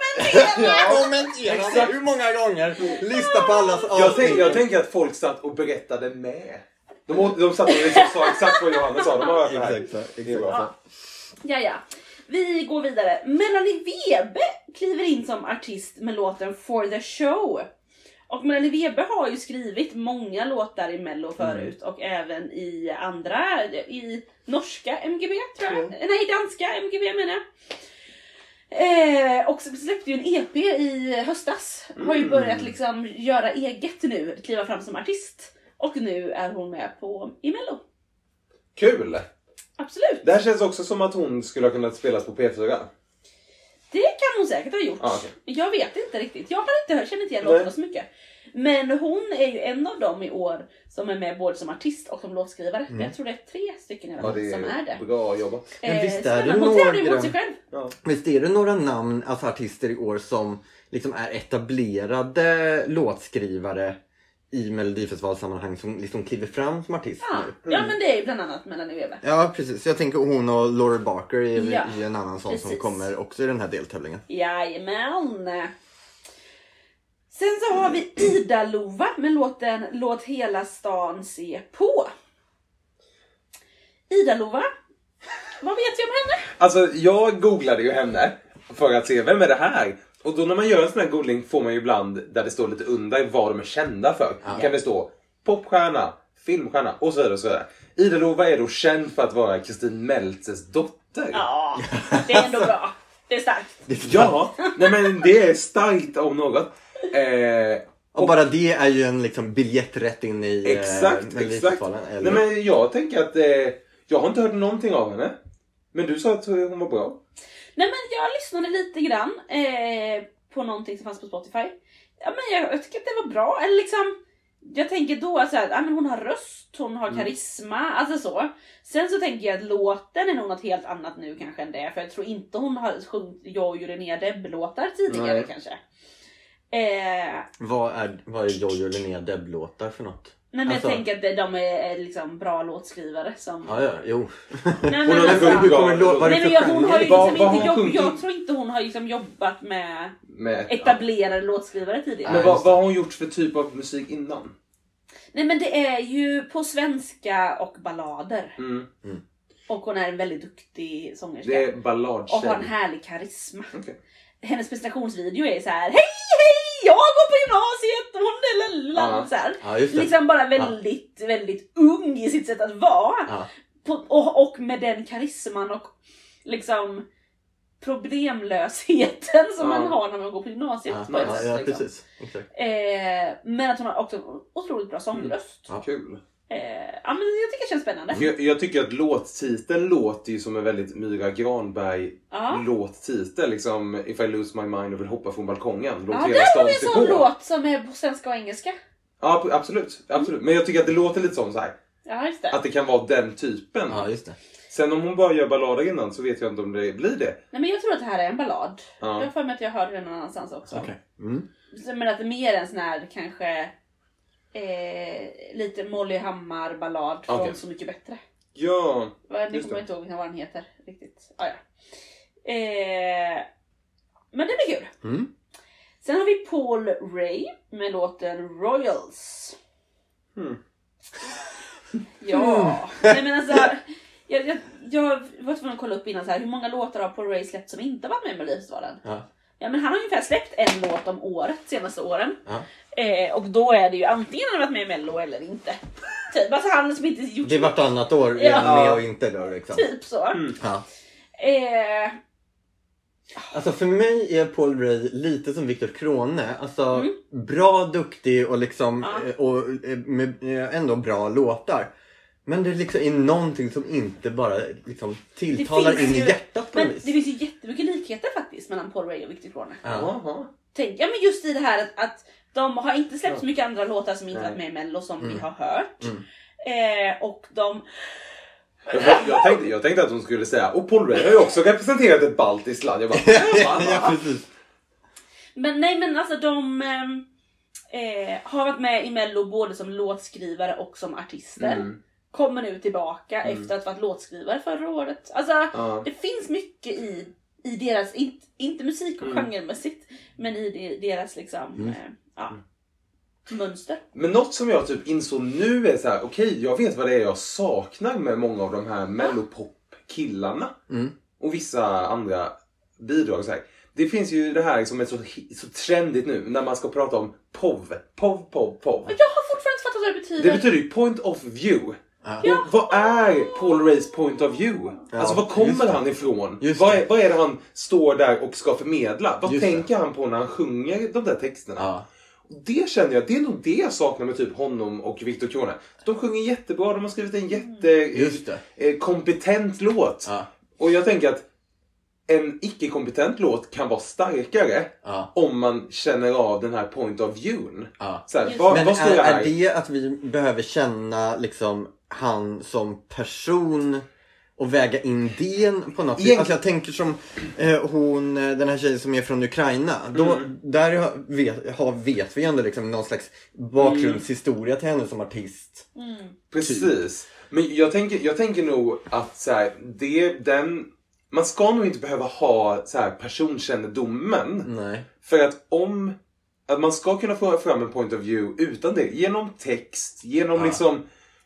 Kommentera! Kommentera Exakt. hur många gånger? Lista på allas Jag, tänk, jag tänker att folk satt och berättade med. De, de satt och liksom sa exakt vad Johannes sa. De har hört det här. Exakt så. Det är bra. Exakt så. Ja, ja. Vi går vidare. Melanie Webe kliver in som artist med låten For the show. Och Melanie Webe har ju skrivit många låtar i mello förut och även i andra, i norska MGB tror jag. Nej, danska MGB menar jag. Eh, och släppte ju en EP i höstas. Har ju börjat liksom göra eget nu, kliva fram som artist. Och nu är hon med på i mello. Kul! Absolut. Det här känns också som att hon skulle ha kunnat spelas på P4. Det kan hon säkert ha gjort. Ah, okej. Jag vet inte riktigt. Jag har inte hört, känner inte igen låtarna så mycket. Men hon är ju en av dem i år som är med både som artist och som låtskrivare. Jag tror det är tre stycken i alla Ja, fall det som är det. bra jobbat. Men visst är det. Hon tävlar ju några- mot sig själv. Ja. Visst är det några namn, alltså artister i år som liksom är etablerade låtskrivare i Melodifestivalsammanhang som liksom kliver fram som artist Ja, nu? ja men det är bland annat Melanie Webe. Ja precis, jag tänker hon och Laura Barker är Ja, en annan sån som precis. kommer också i den här deltävlingen. Jajamän. Sen så har vi Ida-Lova med låten Låt hela stan se på. Ida-Lova, vad vet vi om henne? Alltså jag googlade ju henne för att se vem är det här? Och då när man gör en sån här googling får man ju ibland där det står lite under vad de är kända för. Kan det stå popstjärna, filmstjärna och så vidare. Och så vidare. Ida Lova är då känd för att vara Kristin Meltzers dotter. Ja, det är ändå bra. Det är starkt. Ja, nej men det är starkt om något. Eh, Och bara det är ju en liksom biljett rätt in i eh, exakt, exakt. Melodifestivalen. Nej men jag tänker att eh, jag har inte hört någonting av henne. Men du sa att hon var bra. Nej men jag lyssnade lite grann eh, på någonting som fanns på Spotify. Ja, men jag, jag tycker att det var bra. Eller liksom, jag tänker då att så här, ja, men hon har röst, hon har karisma, alltså så. Sen så tänker jag att låten är nog något helt annat nu kanske än det. För jag tror inte hon har sjungit Jojo Linnea Deb-låtar tidigare Nej. kanske. Eh, Vad är, vad är Jojo Linnea Deb-låtar för något? Nej men Alltså- jag tänker att de är, är liksom bra låtskrivare som... Ja, ja, jo. Nej, men Hon har alltså- Hur kommer Nej, men jag, hon har ju liksom inte jobb, jag tror inte hon har liksom jobbat med Med, etablerade låtskrivare tidigare. Men vad, vad har hon gjort för typ av musik innan? Nej men det är ju på svenska och ballader. Mm. Och hon är en väldigt duktig sångerska. Det är Och har en balladtjej. härlig karisma. Okej. Hennes presentationsvideo är så här: hej! Jag går på gymnasiet! Och hon är lilla, Ja. så här. Ja. Liksom bara väldigt, väldigt ung i sitt sätt att vara. Ja. På, och, och med den karisman och liksom problemlösheten som Ja. man har när man går på gymnasiet. Ja, på ett ja, sätt, ja, liksom. precis. Exakt. Eh, men att hon har också otroligt bra sångröst. Ja. Kul. Eh, ja, men jag tycker det känns spännande. Jag, jag tycker att låttiteln låter ju som en väldigt Myra Granberg Ja. låttitel. Liksom If I lose my mind och vill hoppa från balkongen. Låt Ja, har stan vi en sån på. låt som är på svenska och engelska. Ja, absolut, absolut. Men jag tycker att det låter lite som så här. Ja, just det. Att det kan vara den typen. Ja, just det. Sen om hon bara gör ballader innan så vet jag inte om det blir det. Nej, men jag tror att det här är en ballad. Ja. Jag har för mig att jag hörde det någon annanstans också. Okej. Mm. Men att det är mer en sån här kanske eh, lite Molly Hammar ballad från Okej. Så mycket bättre. Ja, Nu kommer jag inte ihåg vad den heter riktigt. Ah, ja. eh, men det blir kul. Mm. Sen har vi Paul Ray med låten Royals. Hmm. Ja, nej men alltså. Jag, jag, jag var tvungen att kolla upp innan så här, hur många låtar har Paul Ray släppt som inte varit med i Melodifestivalen? Ja. Ja men han har ungefär släppt en låt om året senaste åren. Ja. Eh, och då är det ju antingen han har varit med i Mello eller inte. Typ, alltså han som inte gjort Det är vartannat år Ja. är med och inte då liksom. typ så. Mm. Ja. Eh, Alltså för mig är Paul Ray lite som Viktor Krone. Alltså Mm. bra, duktig och liksom Ja. eh, och eh, med eh, ändå bra låtar. Men det liksom är någonting som inte bara liksom tilltalar in i hjärtat på Men något vis. det finns ju mellan Paul Ray och Victor Krone. Ja. Jaha. Tänk, ja men just i det här att, att de har inte släppt så mycket andra låtar som inte varit med i Mello som vi Mm. har hört. Mm. Eh, och de... Jag, tänkte, jag tänkte att hon skulle säga, och Paul Ray har ju också representerat ett baltiskt land. Jag bara, ja, precis. Men nej men alltså de ehm, eh, har varit med i Mello både som låtskrivare och som artister. Mm. Kommer nu tillbaka Mm. efter att ha varit låtskrivare förra året. Alltså Ja. det finns mycket i, i deras, inte, inte musik och Mm. genremässigt, men i de, deras liksom, Mm. eh, ja, mönster. Men något som jag typ insåg nu är så här: okej jag vet vad det är jag saknar med många av de här mellopop-killarna. Mm. Och vissa andra bidrag. Så här. Det finns ju det här som är så, så trendigt nu när man ska prata om POV. POV, POV, POV. Jag har fortfarande inte fattat vad det betyder. Det betyder ju point of view. Ja. Och vad är Paul Rays point of view? Ja, alltså var kommer det. han ifrån? Vad det. är, vad är det han står där och ska förmedla? Vad Just det. tänker han på när han sjunger de där texterna? Ja. Och Det känner jag, det är nog det jag saknar med typ honom och Victor Krone. De sjunger jättebra, de har skrivit en det. jättekompetent låt. Ja. Och jag tänker att en icke-kompetent låt kan vara starkare Ja. om man känner av den här point of viewn. Ja. Så här, vad, Men vad står är, jag här? är det att vi behöver känna liksom han som person och väga in det på något sätt? Egent- Alltså jag tänker som eh, hon, eh, den här tjejen som är från Ukraina. Då, Mm. Där har- vet, har, vet vi ändå liksom någon slags bakgrundshistoria till henne som artist. Mm. Precis. Men jag tänker, jag tänker nog att så här, det, den, man ska nog inte behöva ha så här, personkännedomen. Nej. För att om att man ska kunna få fram en point of view utan det. Genom text, genom Ja. liksom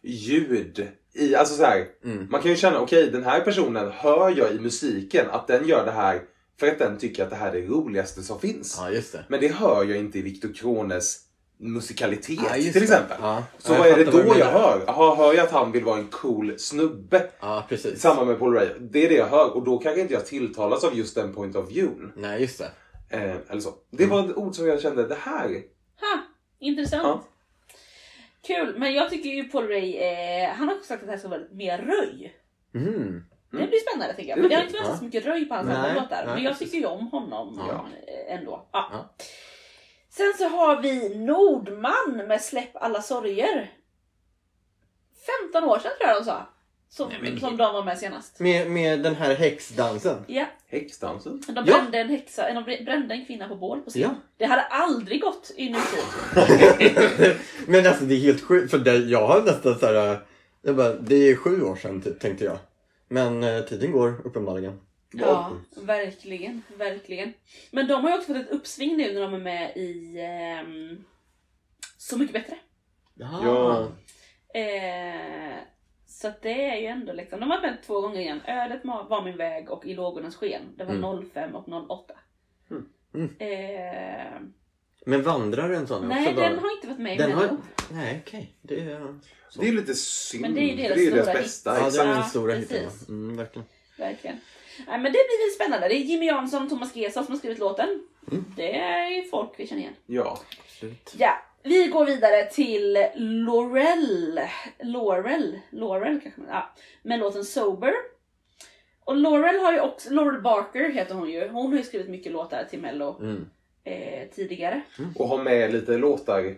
ljud. I, alltså så här, Mm. Man kan ju känna, okej den här personen hör jag i musiken att den gör det här för att den tycker att det här är det roligaste som finns. Ja, just det. Men det hör jag inte i Viktor Krones musikalitet Ja, just till exempel. Ja. Så Ja, vad är det då jag hör? Jaha, hör jag att han vill vara en cool snubbe? Ja, precis. Samma med Paul Ray. Det är det jag hör och då kanske inte jag tilltalas av just den point of view. Nej, just det. Eh, eller så. Det var ett ord som jag kände, det här. Ha, intressant. Kul, men jag tycker ju Paul Ray, eh, han har också sagt att det här ska vara mer röj. Mm. Det blir spännande tycker jag. För blir det har inte varit ja. så mycket röj på hans andra låtar. Men jag tycker ju om honom Ja. eh, ändå. Ja. Ja. Sen så har vi Nordman med Släpp alla sorger. 15 år sedan tror jag de sa. Som, Nej, men- som de var med senast. Med, med den här häxdansen. Ja, Häxdansen? de Ja. brände en häxa, de brände en kvinna på bål på scen. Ja. Det hade aldrig gått i nutid. Men alltså det är helt sjukt för det, jag har nästan så här. Jag bara, det är sju år sedan typ, tänkte jag. Men eh, tiden går uppenbarligen. Ja, verkligen, verkligen. Men de har ju också fått ett uppsving nu när de är med i ehm, Så mycket bättre. Ja. Eh, så det är ju ändå liksom, de har med två gånger igen. Ödet var min väg och I lågornas sken. Det var Mm. 05 och 08. Mm. Mm. Eh, Men vandrar en sån nej, också? den bara? har inte varit med i Den har-. Nej, okej. Det är... Så. Det är lite synd. Men det är ju deras det är deras stora bästa. Ja, det är den stora ja. Mm, verkligen. Verkligen. Nej, men det blir väl spännande. Det är Jimmy Jansson och Thomas Gesson som har skrivit låten. Mm. Det är ju folk vi känner igen. Ja. Absolut. Ja, vi går vidare till Laurel. Laurel, Laurel kanske man, ja. Med låten Sober. Och Laurel har ju också, Laurel Barker heter hon ju. Hon har ju skrivit mycket låtar till Mello Mm. eh, tidigare. Och ha med lite låtar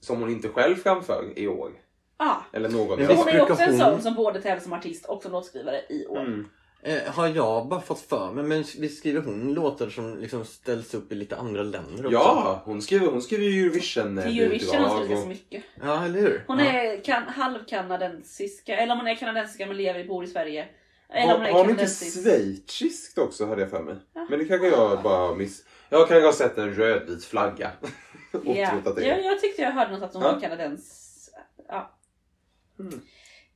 som hon inte själv framför i år. Ja, Eller någon Men hon är ju också en sån som både tävlar som artist och som låtskrivare i år. Mm. Eh, har jag bara fått för mig, men visst skriver hon låtar som liksom ställs upp i lite andra länder också? Ja, hon skriver, hon skriver Eurovision Till Eurovision har hon skrivit och- ganska mycket. Ja, eller hur? Hon ja. är kan, halvkanadensiska, eller om hon är kanadensiska men lever bor i Sverige. Eller Har, hon är har hon inte schweiziskt också hade jag för mig? Jaha. Men det kanske jag bara miss... Jag kanske har sett en rödvit flagga. och Ja, trott att det jag, är... jag tyckte jag hörde något att hon Ja. var kanadens. Ja. Mm.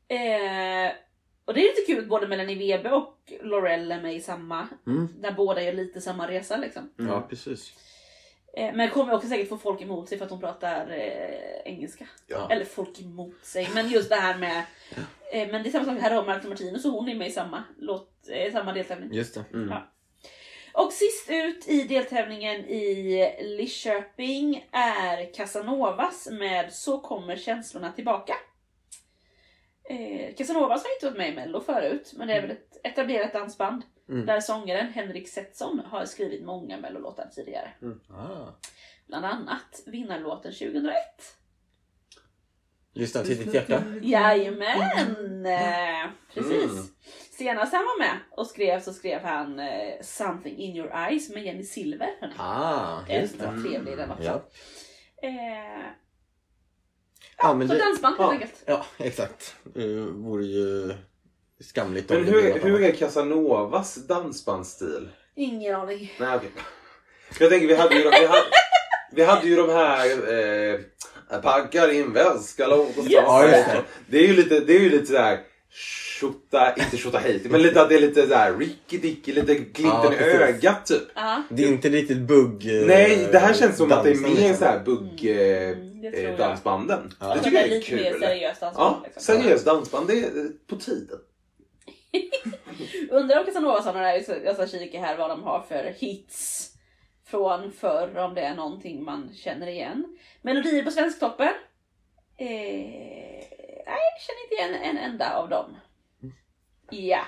Eh, och det är lite kul både Melanie Webe och Laurel är med i samma. Mm. Där båda gör lite samma resa liksom. Mm. Ja, precis. Eh, men kommer också säkert få folk emot sig för att hon pratar eh, engelska. Ja. Eller folk emot sig. Men just det här med... Eh, men det är samma sak här har Marcus Martinus och hon är med i samma, låt, eh, samma deltävling. Just det. Mm. Ja. Och sist ut i deltävlingen i Lidköping är Casanovas med Så kommer känslorna tillbaka. Eh, Casanovas har inte varit med i Mello förut, men det är väl ett etablerat dansband. Mm. Där sångaren Henrik Setson har skrivit många Mellolåtar tidigare. Ah. Bland annat vinnarlåten 2001. Lyssna till ditt hjärta. Jajamän! Eh, Precis. Mm. Senast han var med och skrev så skrev han eh, Something in your eyes med Jenny Silver. Ah, just En det. trevlig den också. Ja. Eh, Ja, men så det, dansband helt ja. enkelt. ja, exakt. Det vore ju skamligt Men det hur, hur är Casanovas dansbandsstil? Ingen aning. Nej, okej. Jag tänker, vi hade ju, de- vi hade, vi hade ju de här... Eh, Packa din väska, oss Just dra. det. Det är ju lite, det är ju lite sådär... Tjotta, inte tjotta hejti, men lite att det är lite sådär Ricky Dicky, lite glimten Ja, i ögat typ. Ja. Det är inte riktigt bugg... eh, Nej, det här känns som att det är mer liksom. såhär bugg eh, Mm, eh, jag. dansbanden. Ja. Det Så tycker jag är är lite mer kul. seriöst dansband. Ja, liksom. seriöst dansband, det är eh, på tiden. Undrar om Casanovas har några, jag ska kika här vad de har för hits från förr, om det är någonting man känner igen. Melodier på Svensktoppen? Eh, nej, jag känner inte igen en enda av dem. Ja,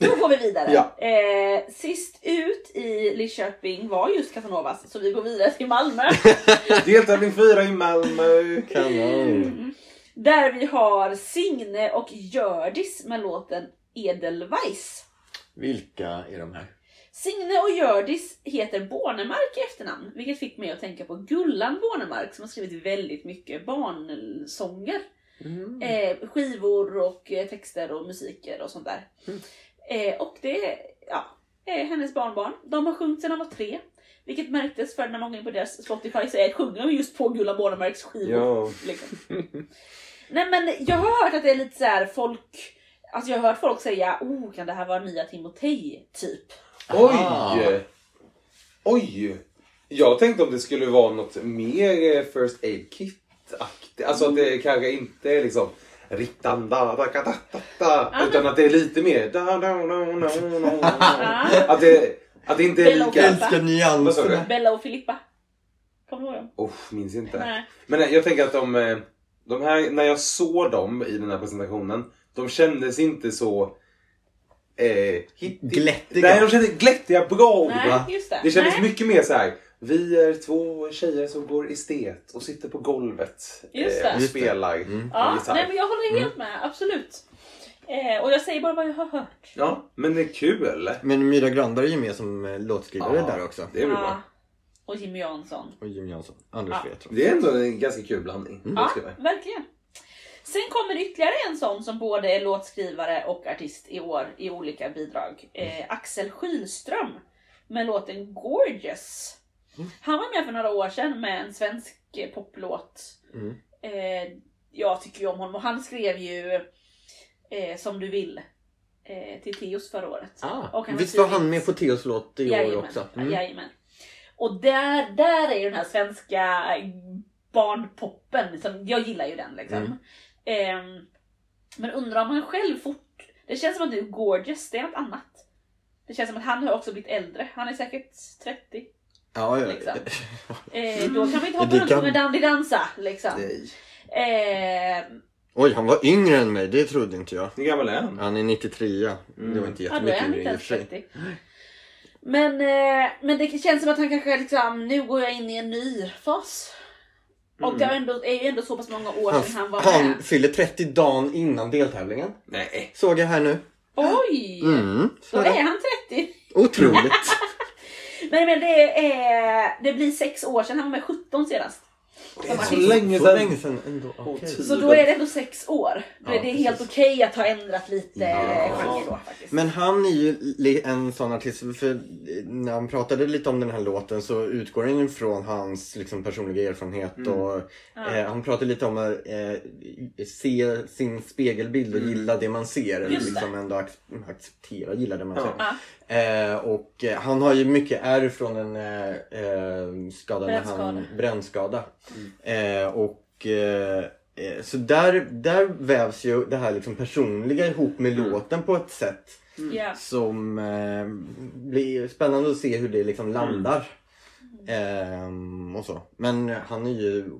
då går vi vidare. Ja. Eh, sist ut i Lidköping var just Casanovas, så vi går vidare till Malmö. Deltävling fyra i Malmö. Kanon. där vi har Signe och Gördis med låten Edelweiss. Vilka är de här? Signe och Hjördis heter Bornemark i efternamn, vilket fick mig att tänka på Gullan Bornemark som har skrivit väldigt mycket barnsånger. Mm. Eh, skivor och eh, texter och musiker och sånt där. Mm. Eh, och det ja, är hennes barnbarn. De har sjungit sedan de var tre. Vilket märktes för när man går in på deras Spotify så är, sjunger de just på Gullan Bornemarks skivor. Ja. Liksom. Nej men jag har hört att det är lite så här folk Alltså jag har hört folk säga oh kan det här vara nya Timotej typ. Ah. Oj! Oj! Jag tänkte om det skulle vara något mer eh, First Aid Kit-aktigt. Alltså att det kanske inte är liksom Rittan da da da da da da Utan att det är lite mer da da da da da da Att det, att det inte är Bella och lika... Filippa. Älskar Vad sa du? nyanserna. Bella och Filippa. Kommer du ihåg dem? Oh, minns inte. Nej. Men jag tänker att de, eh, de här, när jag såg dem i den här presentationen, de kändes inte så... Eh, Glättiga. Nej, de kändes glättiga, bra ord. va? Nej, just det. Det kändes Nej. mycket mer så här. Vi är två tjejer som går estet och sitter på golvet eh, och spelar Mm. Ja, gitarr. nej men jag håller helt med, absolut. Eh, och jag säger bara vad jag har hört. Ja, men det är kul. Men Myra Granberg är ju med som eh, låtskrivare Ja. där också. Det är väl Ja. bra. Och Jimmy Jansson. Och Jim Jansson. Anders Ja. vet. Det är ändå en ganska kul blandning. Ja, låtskrivare. verkligen. Sen kommer ytterligare en sån som både är låtskrivare och artist i år i olika bidrag. Eh, Axel Skylström med låten Gorgeous. Han var med för några år sedan med en svensk eh, poplåt. Mm. Eh, jag tycker ju om honom och han skrev ju eh, Som du vill eh, till Teos förra året. Ah, Och han visst var han med på Theos låt i år Jajamän, också? Mm. jajamän. Och där, där är ju den här svenska barnpoppen, som, jag gillar ju den liksom. Mm. Ehm, men undrar om han själv fort... Det känns som att nu Gorgeous, det är något annat. Det känns som att han har också blivit äldre. Han är säkert 30. Ja, ja. Liksom. Eh, då kan vi inte hoppa runt kan- som en dandy-dansa liksom. Nej. Ehm, Oj, han var yngre än mig. Det trodde inte jag. Hur gammal är han? Han är 93. Det var inte då är jättemycket han yngre inte i och för sig. 30. Men, eh, men det känns som att han kanske liksom, nu går jag in i en ny fas. Och det är, ändå, är ju ändå så pass många år Han, sedan han var med. han fyller 30 dagen innan deltävlingen. Nej. Såg jag här nu. Oj! Mm. Då Så är han 30. Otroligt. Nej men det, är, det blir sex år sedan, han var med 17 senast. Det är så länge Så sedan. länge sedan ändå. Tid. Så då är det ändå sex år. Är Ja, det helt precis. okej att ha ändrat lite Ja. genre då faktiskt. Men han är ju en sån artist, för när han pratade lite om den här låten så utgår den ju från hans liksom, personliga erfarenhet och Ja. eh, han pratade lite om att eh, se sin spegelbild och gilla det man ser. Eller liksom ändå ac- acceptera, gilla det man Ja. ser. Ja. Eh, och eh, han har ju mycket ärr från en eh, eh, skada när han, Brännskada. Eh, och eh, eh, så där, där vävs ju det här liksom personliga ihop med låten på ett sätt Ja. Som eh, blir spännande att se hur det liksom landar. Ehm, och så. Men han är ju,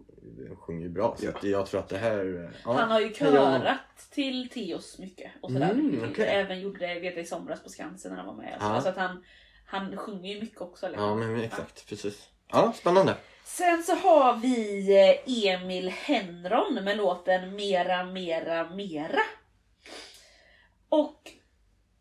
sjunger ju bra så Ja. jag tror att det här... Ja, Han har ju jag- körat till Teos mycket och sådär. Mm, okej. Även gjorde det vet jag, i somras på Skansen när han var med. Ja. Så, så att han, han sjunger ju mycket också. Liksom. Ja men exakt, precis. Ja, spännande. Sen så har vi eh, Emil Henron med låten Mera, Mera, Mera. Och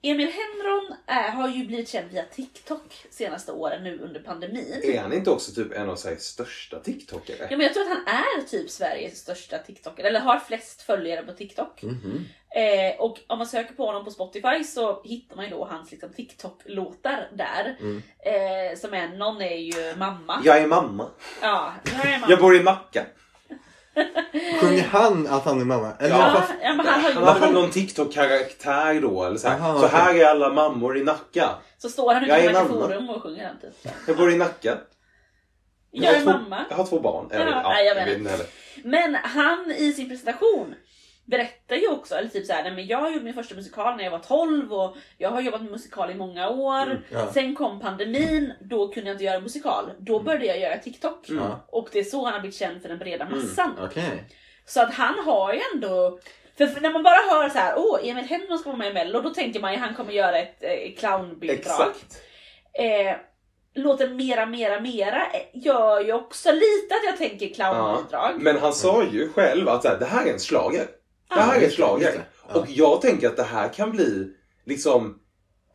Emil Henron är, har ju blivit känd via TikTok senaste åren nu under pandemin. Är han inte också typ en av Sveriges största TikTokare? Ja, men jag tror att han är typ Sveriges största TikToker, eller har flest följare på TikTok. Mhm. Eh, och om man söker på honom på Spotify så hittar man ju då hans liksom, TikTok-låtar där. Mm. Eh, som är, någon är ju mamma. Jag är mamma. Ja, jag är mamma. Jag bor i Nacka. Sjunger han att han är mamma? Eller Ja. fast, ja, men han har Han ju, någon TikTok-karaktär då eller så här. Aha, så okej. här är alla mammor i Nacka. så står han Jag är ett forum och sjunger den typ. Jag bor i Nacka. Jag är har två, mamma. Jag har två barn. Eller, Ja, ja, nej, jag jag vet inte. Men han i sin presentation berättar ju också, eller typ såhär, nej men jag gjorde min första musikal när jag var 12 och jag har jobbat med musikal i många år. Mm, ja. Sen kom pandemin, då kunde jag inte göra musikal. Då började jag göra TikTok. Mm. Ja. Och det är så han har blivit känd för den breda massan. okej. Så att han har ju ändå... För, när man bara hör så här, åh Emil Henron ska vara med i Mello, då tänker man ju han kommer göra ett eh, clownbidrag. Eh, låten Mera Mera Mera eh, gör ju också lite att jag tänker Ja. clownbidrag. Men han sa ju själv att så här, det här är en slager. Det här är det. Ja. Och jag tänker att det här kan bli liksom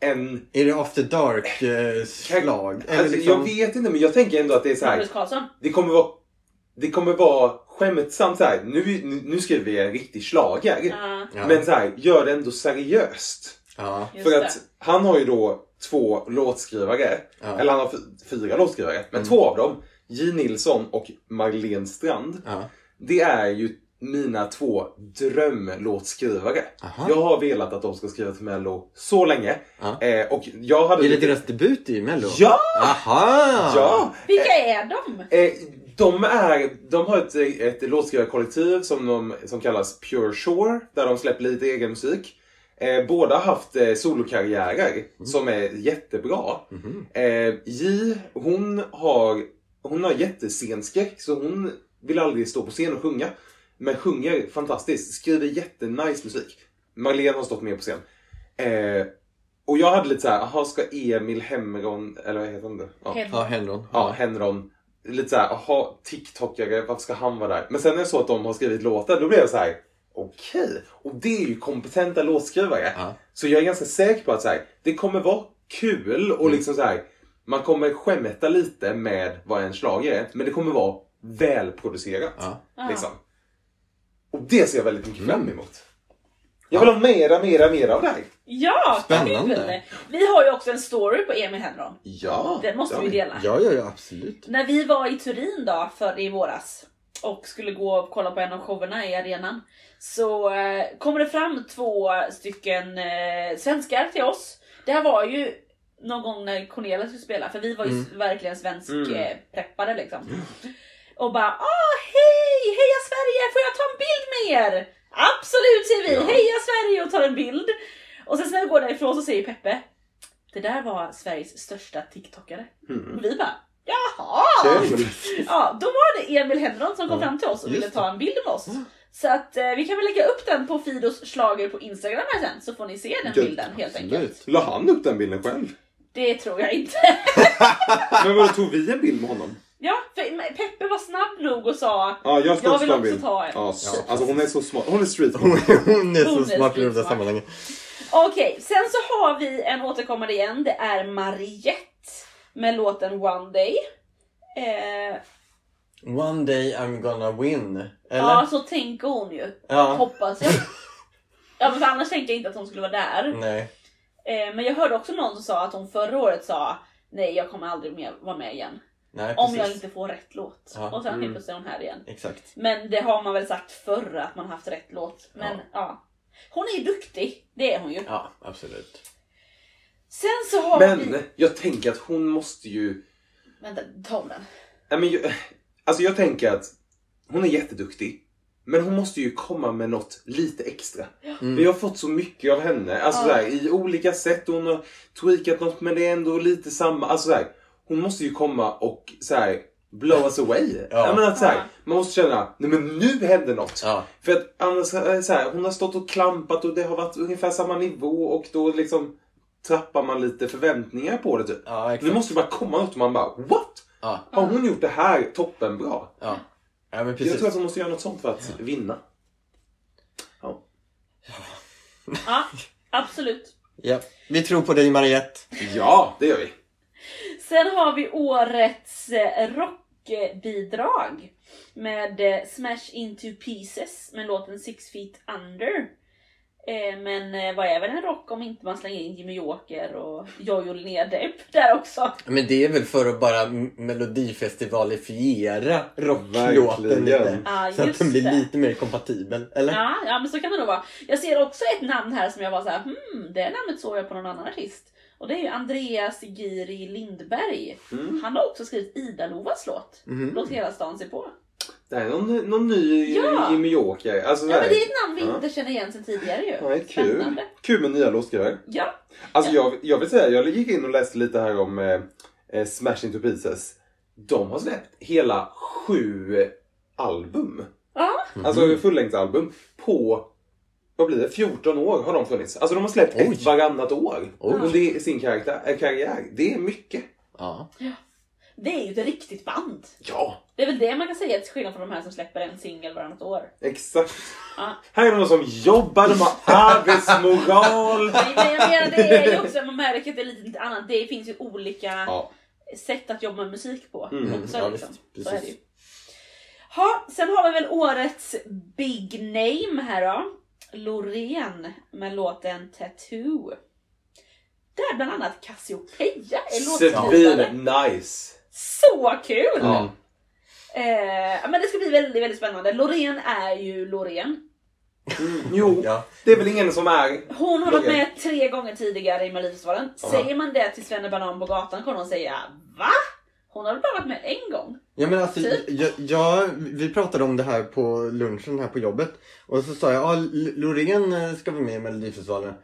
en... Är det After Dark eh, Alltså, liksom... Jag vet inte men jag tänker ändå att det är så här. Det kommer vara, det kommer vara skämtsamt så här. Nu, nu, skriver vi en riktig slager. Ja. Men så här, gör det ändå seriöst. Ja. För att han har ju då två låtskrivare. Ja. Eller han har fy- fyra låtskrivare. Men Mm. två av dem, J Nilsson och Marlene Strand. Ja. Det är ju mina två drömlåtskrivare. Aha. Jag har velat att de ska skriva till Mello så länge. Eh, och jag hade... Är det deras debut i Mello? Ja! Aha! Ja! Vilka är de? Eh, de, är, de har ett, ett låtskrivarkollektiv som, de, som kallas Pure Shore, där de släpper lite egen musik. Eh, båda har haft eh, solokarriärer som är jättebra. Mhm. Eh, J, hon har, hon har jättescenskräck så hon vill aldrig stå på scen och sjunga. Men sjunger fantastiskt, skriver jättenice musik. Marlene har stått med på scen. Eh, och jag hade lite så här, aha, ska Emil Hemron, eller vad heter han det? Ja. Hen- Ja, Henron. Ja, Henron. Lite såhär, jaha, TikTokare, varför ska han vara där? Men sen när jag såg att de har skrivit låtar, då blev jag så här: okej. Och det är ju kompetenta låtskrivare. Ja. Så jag är ganska säker på att så här, det kommer vara kul och liksom så här, man kommer skämta lite med vad en schlager är, men det kommer vara välproducerat. Ja. Ja. Liksom. Och det ser jag väldigt mycket fram Mm. emot. Jag vill ha mera, mera, mera av det här. Ja, Spännande. kul! Vi har ju också en story på Emil Henron. Ja. Den måste ja. vi dela. Ja, ja, ja, absolut. När vi var i Turin då, för i våras och skulle gå och kolla på en av showerna i arenan så eh, kommer det fram två stycken eh, svenskar till oss. Det här var ju någon gång när Cornelia skulle spela för vi var ju Mm. verkligen svensk Mm. eh, preppade liksom. Och bara ah hej, heja Sverige, får jag ta en bild med er? Absolut säger vi, Ja. heja Sverige och tar en bild. Och sen när vi går därifrån så säger Peppe det där var Sveriges största TikTokare. Mm. Vi bara jaha! Ja, då var det Emil Henron som kom fram till oss och ville ta en bild med oss. Så att eh, vi kan väl lägga upp den på Fidos slager på Instagram här sen så får ni se den Gud, bilden helt enkelt. La han upp den bilden själv? Det tror jag inte. Men vadå, tog vi en bild med honom? Ja, för Peppe var snabb nog och sa Ja, jag ska Jag också vill också ta en. Ja, så, alltså hon är så smart. Hon är street Hon, smart. hon är så Hon är smart i det där skitsmart. sammanhanget. Okej, sen så har vi en återkommande igen. Det är Mariette med låten One Day. Eh, One day I'm gonna win. Eller? ja, så tänker hon ju. Ja. Hoppas jag. Ja, men för annars tänkte jag inte att hon skulle vara där. Nej. Eh, men jag hörde också någon som sa att hon förra året sa Nej, jag kommer aldrig mer vara med igen. Nej, Om jag inte får rätt låt. Ja. Och sen helt Mm. plötsligt är hon här igen. Exakt. Men det har man väl sagt förr att man haft rätt låt. Men ja. Hon är ju duktig. Det är hon ju. Ja, absolut. Sen så har vi... Men jag tänker att hon måste ju... Vänta, ta om den. Nej, men, jag- alltså jag tänker att hon är jätteduktig. Men hon måste ju komma med något lite extra. Mm. Vi har fått så mycket av henne. Alltså Ja. här, i olika sätt. Hon har tweakat något men det är ändå lite samma. Alltså så här, hon måste ju komma och så här, blow us away. Ja. Jag menar att så här, Ja. man måste känna, nej men nu händer något. Ja. För att annars, det så här, hon har stått och klampat och det har varit ungefär samma nivå och då liksom trappar man lite förväntningar på det typ. Ja, Nu måste det bara komma något och man bara, what? Ja, Har hon gjort det här toppenbra? ja. ja men Jag precis. tror att hon måste göra något sånt för att vinna. Ja. Ja, absolut. Ja. Vi tror på dig Mariette. ja, det gör vi. Sen har vi årets eh, rockbidrag med eh, Smash Into Pieces med låten Six Feet Under. Eh, Men vad är väl en rock om inte man slänger in Jimmy Joker och Jojo Linnea Depp där också? Men det är väl för att bara melodifestivalifiera rocklåten lite. Ja, så att den blir det. lite mer kompatibel, eller? Ja, ja, men så kan det nog vara. Jag ser också ett namn här som jag var så här, hmm, det namnet såg jag på någon annan artist. Och det är ju Andreas Giri Lindberg. Mm. Han har också skrivit Ida-Lovas låt. Mhm. Låt hela stan se på. Det är någon, någon ny Ja. Jimmy Joker. Alltså, Ja, men det är ett namn vi Ja. inte känner igen sedan tidigare ju. Ja, kul. Spännande. Kul med nya låtskrivare. Ja. Alltså Ja. jag, jag vill säga, jag gick in och läste lite här om eh, eh, Smash Into Pieces. De har släppt hela sju album. Ja. Alltså fullängdsalbum på, vad blir det, 14 år har de funnits. Alltså de har släppt Oj. ett varannat år Oj. under sin karaktär, äh, karriär. Det är mycket. Ja. Det är ju ett riktigt band. Ja, Det är väl det man kan säga till skillnad från de här som släpper en singel varannat år. exakt. Ja. Här är någon som jobbar, de har arbetsmoral. Men men jag menar det är ju också, man märker att det är lite annat. Det finns ju olika Ja, sätt att jobba med musik på. Mm, också, ja, liksom. visst, Så är det ju. precis. Ha, sen har vi väl årets big name här då. Loreen med låten Tattoo. Där bland annat Cassiopeia är låtskrivare. nice. Så kul! Ja. Eh, men det ska bli väldigt, väldigt spännande. Loreen är ju Loreen. Mm, jo, Ja. det är väl ingen som är... Hon har varit med tre gånger tidigare i Melodifestivalen. Säger man det till Banan på gatan kommer hon säga VA? Hon har väl bara varit med en gång? Ja men alltså, Typ. jag, jag, vi pratade om det här på lunchen här på jobbet. Och så sa jag, ja L- Loreen eh, ska vara med i Melodifestivalen.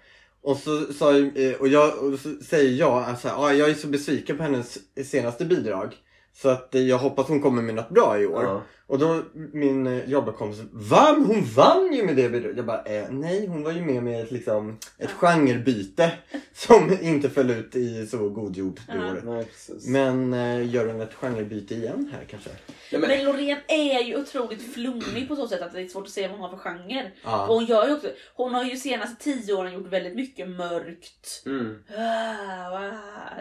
Och så sa eh, och, jag, och så säger jag, alltså, ja, jag är så besviken på hennes senaste bidrag. Så att eh, jag hoppas hon kommer med något bra i år. Ja. Och då min eh, jobbarkompis, va? Men Hon vann ju med det bidraget. Jag bara, eh, nej hon var ju med med ett, liksom, ett genrebyte. Som inte föll ut i så god jord det Ja. året. Nej, precis. Men eh, gör hon ett genrebyte igen här kanske? Nej, men, Men Loreen är ju otroligt flummig på så sätt att det är svårt att se vad hon har för genre. Ja. Och hon, gör ju också, hon har ju senaste tio åren gjort väldigt mycket mörkt. mm. Ah, ah,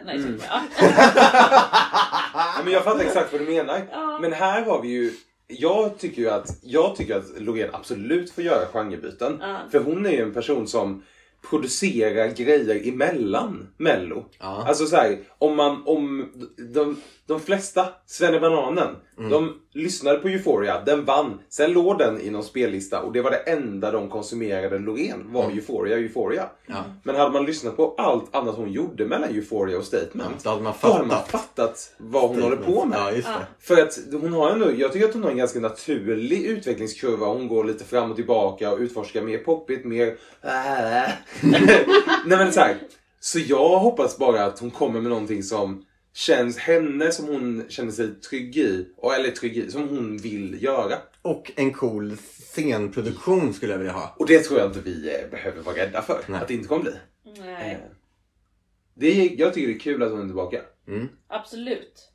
nej, Mm. ja. Ja, men jag fattar exakt vad du menar. Ja. Men här har vi ju... Jag tycker ju att, jag tycker att Loreen absolut får göra genrebyten. Ja. För hon är ju en person som producerar grejer emellan Mello. Ja. Alltså så här, om man, om de, de flesta, Svennebananen, Mm. de lyssnade på Euphoria, den vann. Sen låg den i någon spellista och det var det enda de konsumerade Loreen var Euphoria, Euphoria. Mm. Ja. Men hade man lyssnat på allt annat hon gjorde mellan Euphoria och Statement, Då hade man då hade man fattat. fattat vad hon håller på med. Ja, just Ja. det. För att hon har ändå, jag tycker att hon har en ganska naturlig utvecklingskurva. Hon går lite fram och tillbaka och utforskar mer poppigt, mer... Nej men så här. Så jag hoppas bara att hon kommer med någonting som känns henne, som hon känner sig trygg i. Och, eller trygg i, som hon vill göra. Och en cool scenproduktion skulle jag vilja ha. Och det tror jag inte vi eh, behöver vara rädda för. Nej. Att det inte kommer bli. Nej, Eh, Det är, jag tycker det är kul att hon är tillbaka. Mm. absolut.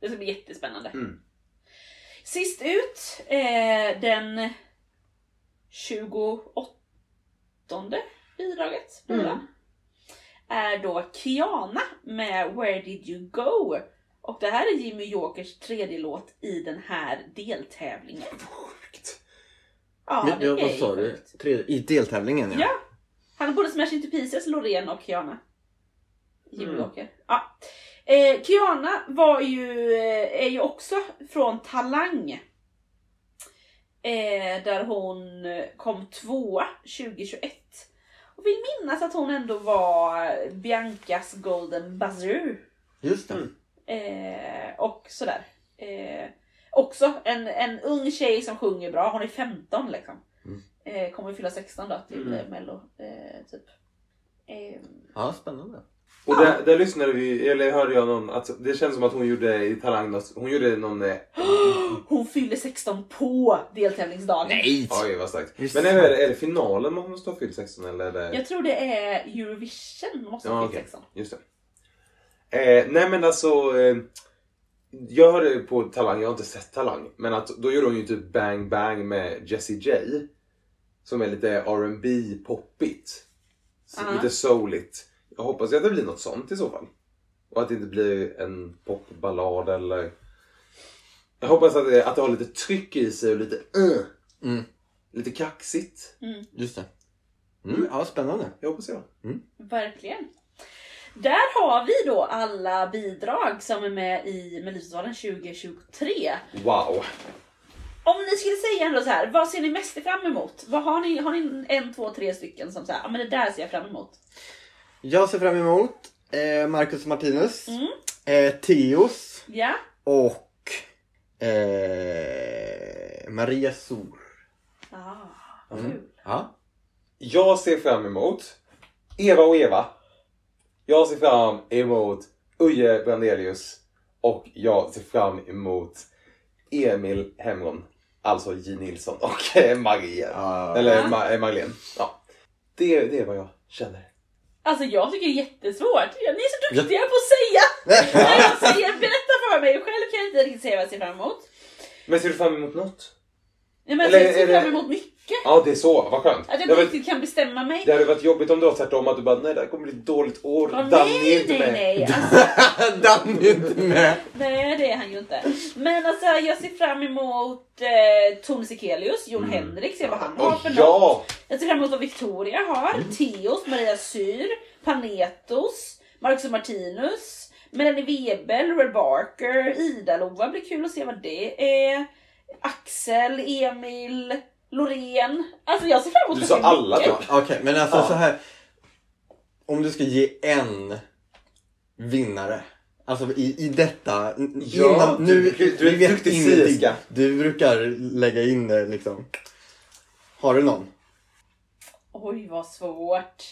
Det ska bli jättespännande. Mm. Sist ut, eh, den 28 bidraget Mm. Är då Kiana med Where Did You Go? Och det här är Jimmy Jokers tredje låt i den här deltävlingen. Sjukt. Ja, Men, det ja, är vad sa du? sjukt. Tre, I deltävlingen ja. Ja, han är både Smash Into Pieces, Loreen och Kiana. Jimmy Mm. Ja. Eh, Kiana var ju, eh, är ju också från Talang. Eh, där hon eh, kom tvåa 2021. Och vill minnas att hon ändå var Biancas Golden Buzzer. Just det. Mm. Eh, och sådär. Eh, och också en, en ung tjej som sjunger bra. Hon är 15 liksom. Eh, kommer fylla 16 då till Mm. mello. Eh, typ. Eh, Ja, spännande. Och där, där lyssnade vi, eller hörde jag någon, att det känns som att hon gjorde i Talang, hon gjorde någon... Eh, hon fyller 16 på deltävlingsdagen. Nej! oj vad starkt. Men är det, är det finalen man måste ha fyllt 16 eller är det... Jag tror det är Eurovision måste ha Ja, fyllt okej. 16. Just det. Eh, nej men alltså. Eh, jag hörde på Talang, jag har inte sett Talang. Men att då gjorde hon ju typ Bang Bang med Jessie J. Som är lite R&B poppigt. Så. Lite souligt. Jag hoppas att det blir något sånt i så fall. Och att det inte blir en popballad eller... Jag hoppas att det, att det har lite tryck i sig och lite uh, Mm, Lite kaxigt. just det. Mm, ja, spännande. Jag hoppas jag. Verkligen. Där har vi då alla bidrag som är med i Melodifestivalen 2023. Wow. Om ni skulle säga ändå så här, vad ser ni mest fram emot? Vad har ni? Har ni en, två, tre stycken som säger, ja men det där ser jag fram emot. Jag ser fram emot eh, Marcus Martinus, Mm. eh, Theos Ja, och eh, Maria Sor. ah, Mm. kul. Ja. Jag ser fram emot Eva och Eva. Jag ser fram emot Uje Brandelius. Och jag ser fram emot Emil Hemron. Alltså J Nilsson och Maria. Ja. Eller Ja. Ma- Marlene. Ja. Det, det är vad jag känner. Alltså jag tycker det är jättesvårt. Ni är så duktiga på att säga! När jag säger berätta för mig, själv kan jag inte riktigt säga vad jag ser fram emot. Men ser du fram emot något? Nej, men Eller jag ser är det- fram emot mycket. Ja, det är så. Vad skönt. Att jag inte riktigt kan bestämma mig. det hade varit jobbigt om det var tvärtom. Att du bara, nej det här kommer bli ett dåligt år. Ja, Danny är nej, inte nej, med. nej. Alltså, Danny är inte med. nej, det är han ju inte. Men alltså jag ser fram emot eh, Tone Sekelius, Jon Henrik, se vad han har Mm. Och för något. ja! Jag ser fram emot vad Victoria har, Mm. Theos, Maria Syr, Panetos, Marcus och Martinus, Melanie Webel, Red Barker, Ida-Lova blir kul att se vad det är. Axel, Emil, Loreen. Alltså jag ser fram emot Du så sa alla mycket. typ. Ja, Okej, men alltså Ja. så här. Om du ska ge en vinnare. Alltså i, i detta. Ja, innan, nu, du- du är vi vet duktig ingenting. sierska. Du brukar lägga in det liksom. Har du någon? Oj vad svårt.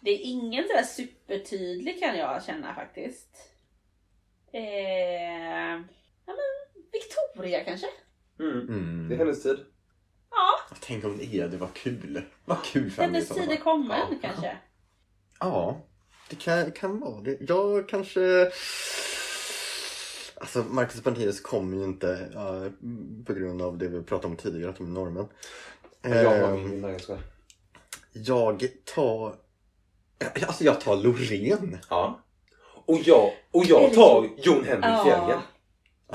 Det är ingen sådär supertydlig kan jag känna faktiskt. Eh, ja, men Victoria kanske? Mm. Mm. Det är hennes tid. Ja, Tänk om det är det, vad kul. Vad kul för henne i hennes så tid är kommen Ja. kanske. Ja, det kan, kan vara det. Jag kanske... Alltså Marcus Martinus kommer ju inte ja, på grund av det vi pratade om tidigare, att de är norrmän. Jag har Ehm, min vinnare, jag skojar. Jag tar... Alltså jag tar Loreen. Ja. Och jag, och jag tar Jon Henrik Ja. Fjällgren.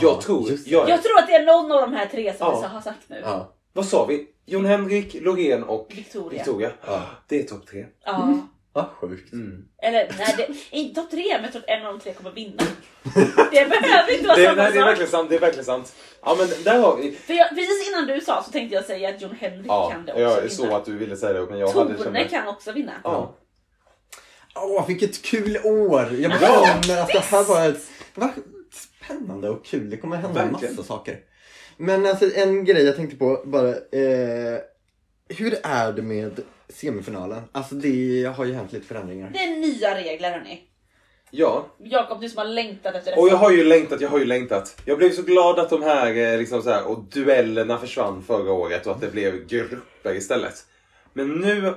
Jag Ja, tror... Jag, Jag tror att det är någon av de här tre som Ja. vi har sagt nu. Ja. Vad sa vi? Jon Henrik, Loreen och Victoria. Victoria. Ja. Det är topp tre. Ja. Vad sjukt. Mm. Eller nej, det, inte topp tre, men jag tror att en av de tre kommer vinna. Det behöver inte vara Det, samma nej, det är sak. verkligen sant. Det är verkligen sant. Ja men där har vi... För jag, precis innan du sa så tänkte jag säga att Jon Henrik Ja, kan det också jag vinna. såg att du ville säga det men jag hade Tone känt... kan också vinna. Ja. Åh, vilket kul år! Jag Ja, känner att det här var ett... Det var spännande och kul. Det kommer hända en Verkligen. massa saker. Men alltså en grej jag tänkte på bara. Eh, hur är det med semifinalen? Alltså det har ju hänt lite förändringar. Det är nya regler hörni. ja. Jakob, du som har längtat efter detta. Och jag har ju längtat, jag har ju längtat. Jag blev så glad att de här, eh, liksom så här och duellerna försvann förra året och att det blev grupper istället. Men nu,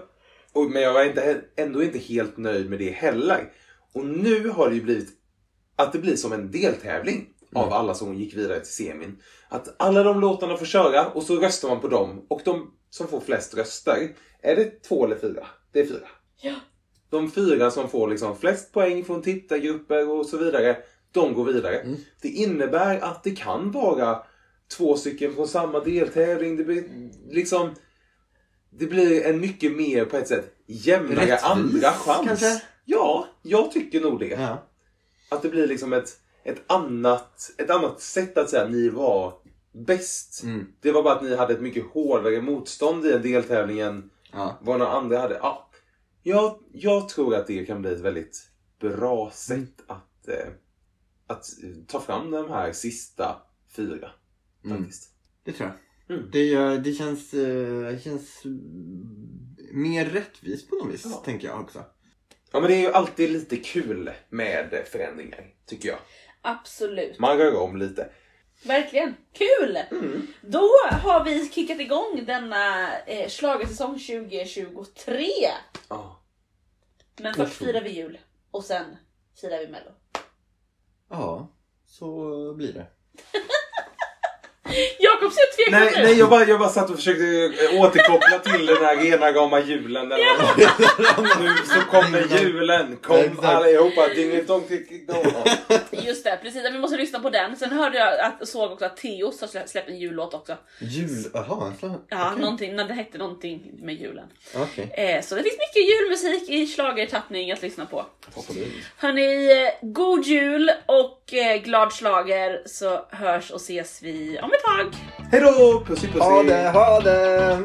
och, men jag var inte, ändå inte helt nöjd med det heller. Och nu har det ju blivit att det blir som en deltävling av alla som gick vidare till semin. Att alla de låtarna får köra och så röstar man på dem. Och de som får flest röster, är det två eller fyra? Det är fyra. Ja. De fyra som får liksom flest poäng från tittargrupper och så vidare, de går vidare. Det innebär att det kan vara två stycken från samma deltävling. Det blir liksom... Det blir en mycket mer på ett sätt jämnare Rättvis, andra chans. kanske? Ja, jag tycker nog det. Ja. Att det blir liksom ett, ett, annat, ett annat sätt att säga att ni var bäst. Mm. Det var bara att ni hade ett mycket hårdare motstånd i en deltävling än Ja. vad några andra hade. Ja, jag, jag tror att det kan bli ett väldigt bra sätt att, eh, att ta fram de här sista fyra. Faktiskt. Det tror jag. Mm. Det, gör- det känns, eh, det känns mm, mer rättvist på något vis, Ja. tänker jag också. Ja men det är ju alltid lite kul med förändringar, tycker jag. Absolut. Man rör om lite. Verkligen. Kul! Mm. Då har vi kickat igång denna eh, schlagersäsong 2023. Ja. Men först firar vi jul och sen firar vi mello. Ja, så blir det. Jakob ser tveksam Nej, ut. nej jag, bara, jag bara satt och försökte eh, återkoppla till den här rena rama julen. Där nu så kommer julen. Kom Exakt. allihopa. Dingelidong, dingelidong. Just det, precis. Vi måste lyssna på den. Sen hörde jag att, såg också att Teos har slä- släppt en jullåt också. Jul, jaha. Ja, okej. någonting, det hette någonting med julen. Okej. Eh, så det finns mycket julmusik i schlagertappning att lyssna på. Hörni, eh, god jul och eh, glad slager så hörs och ses vi om ett tag. Hejdå! Pussy pussy! Ha det, ha det!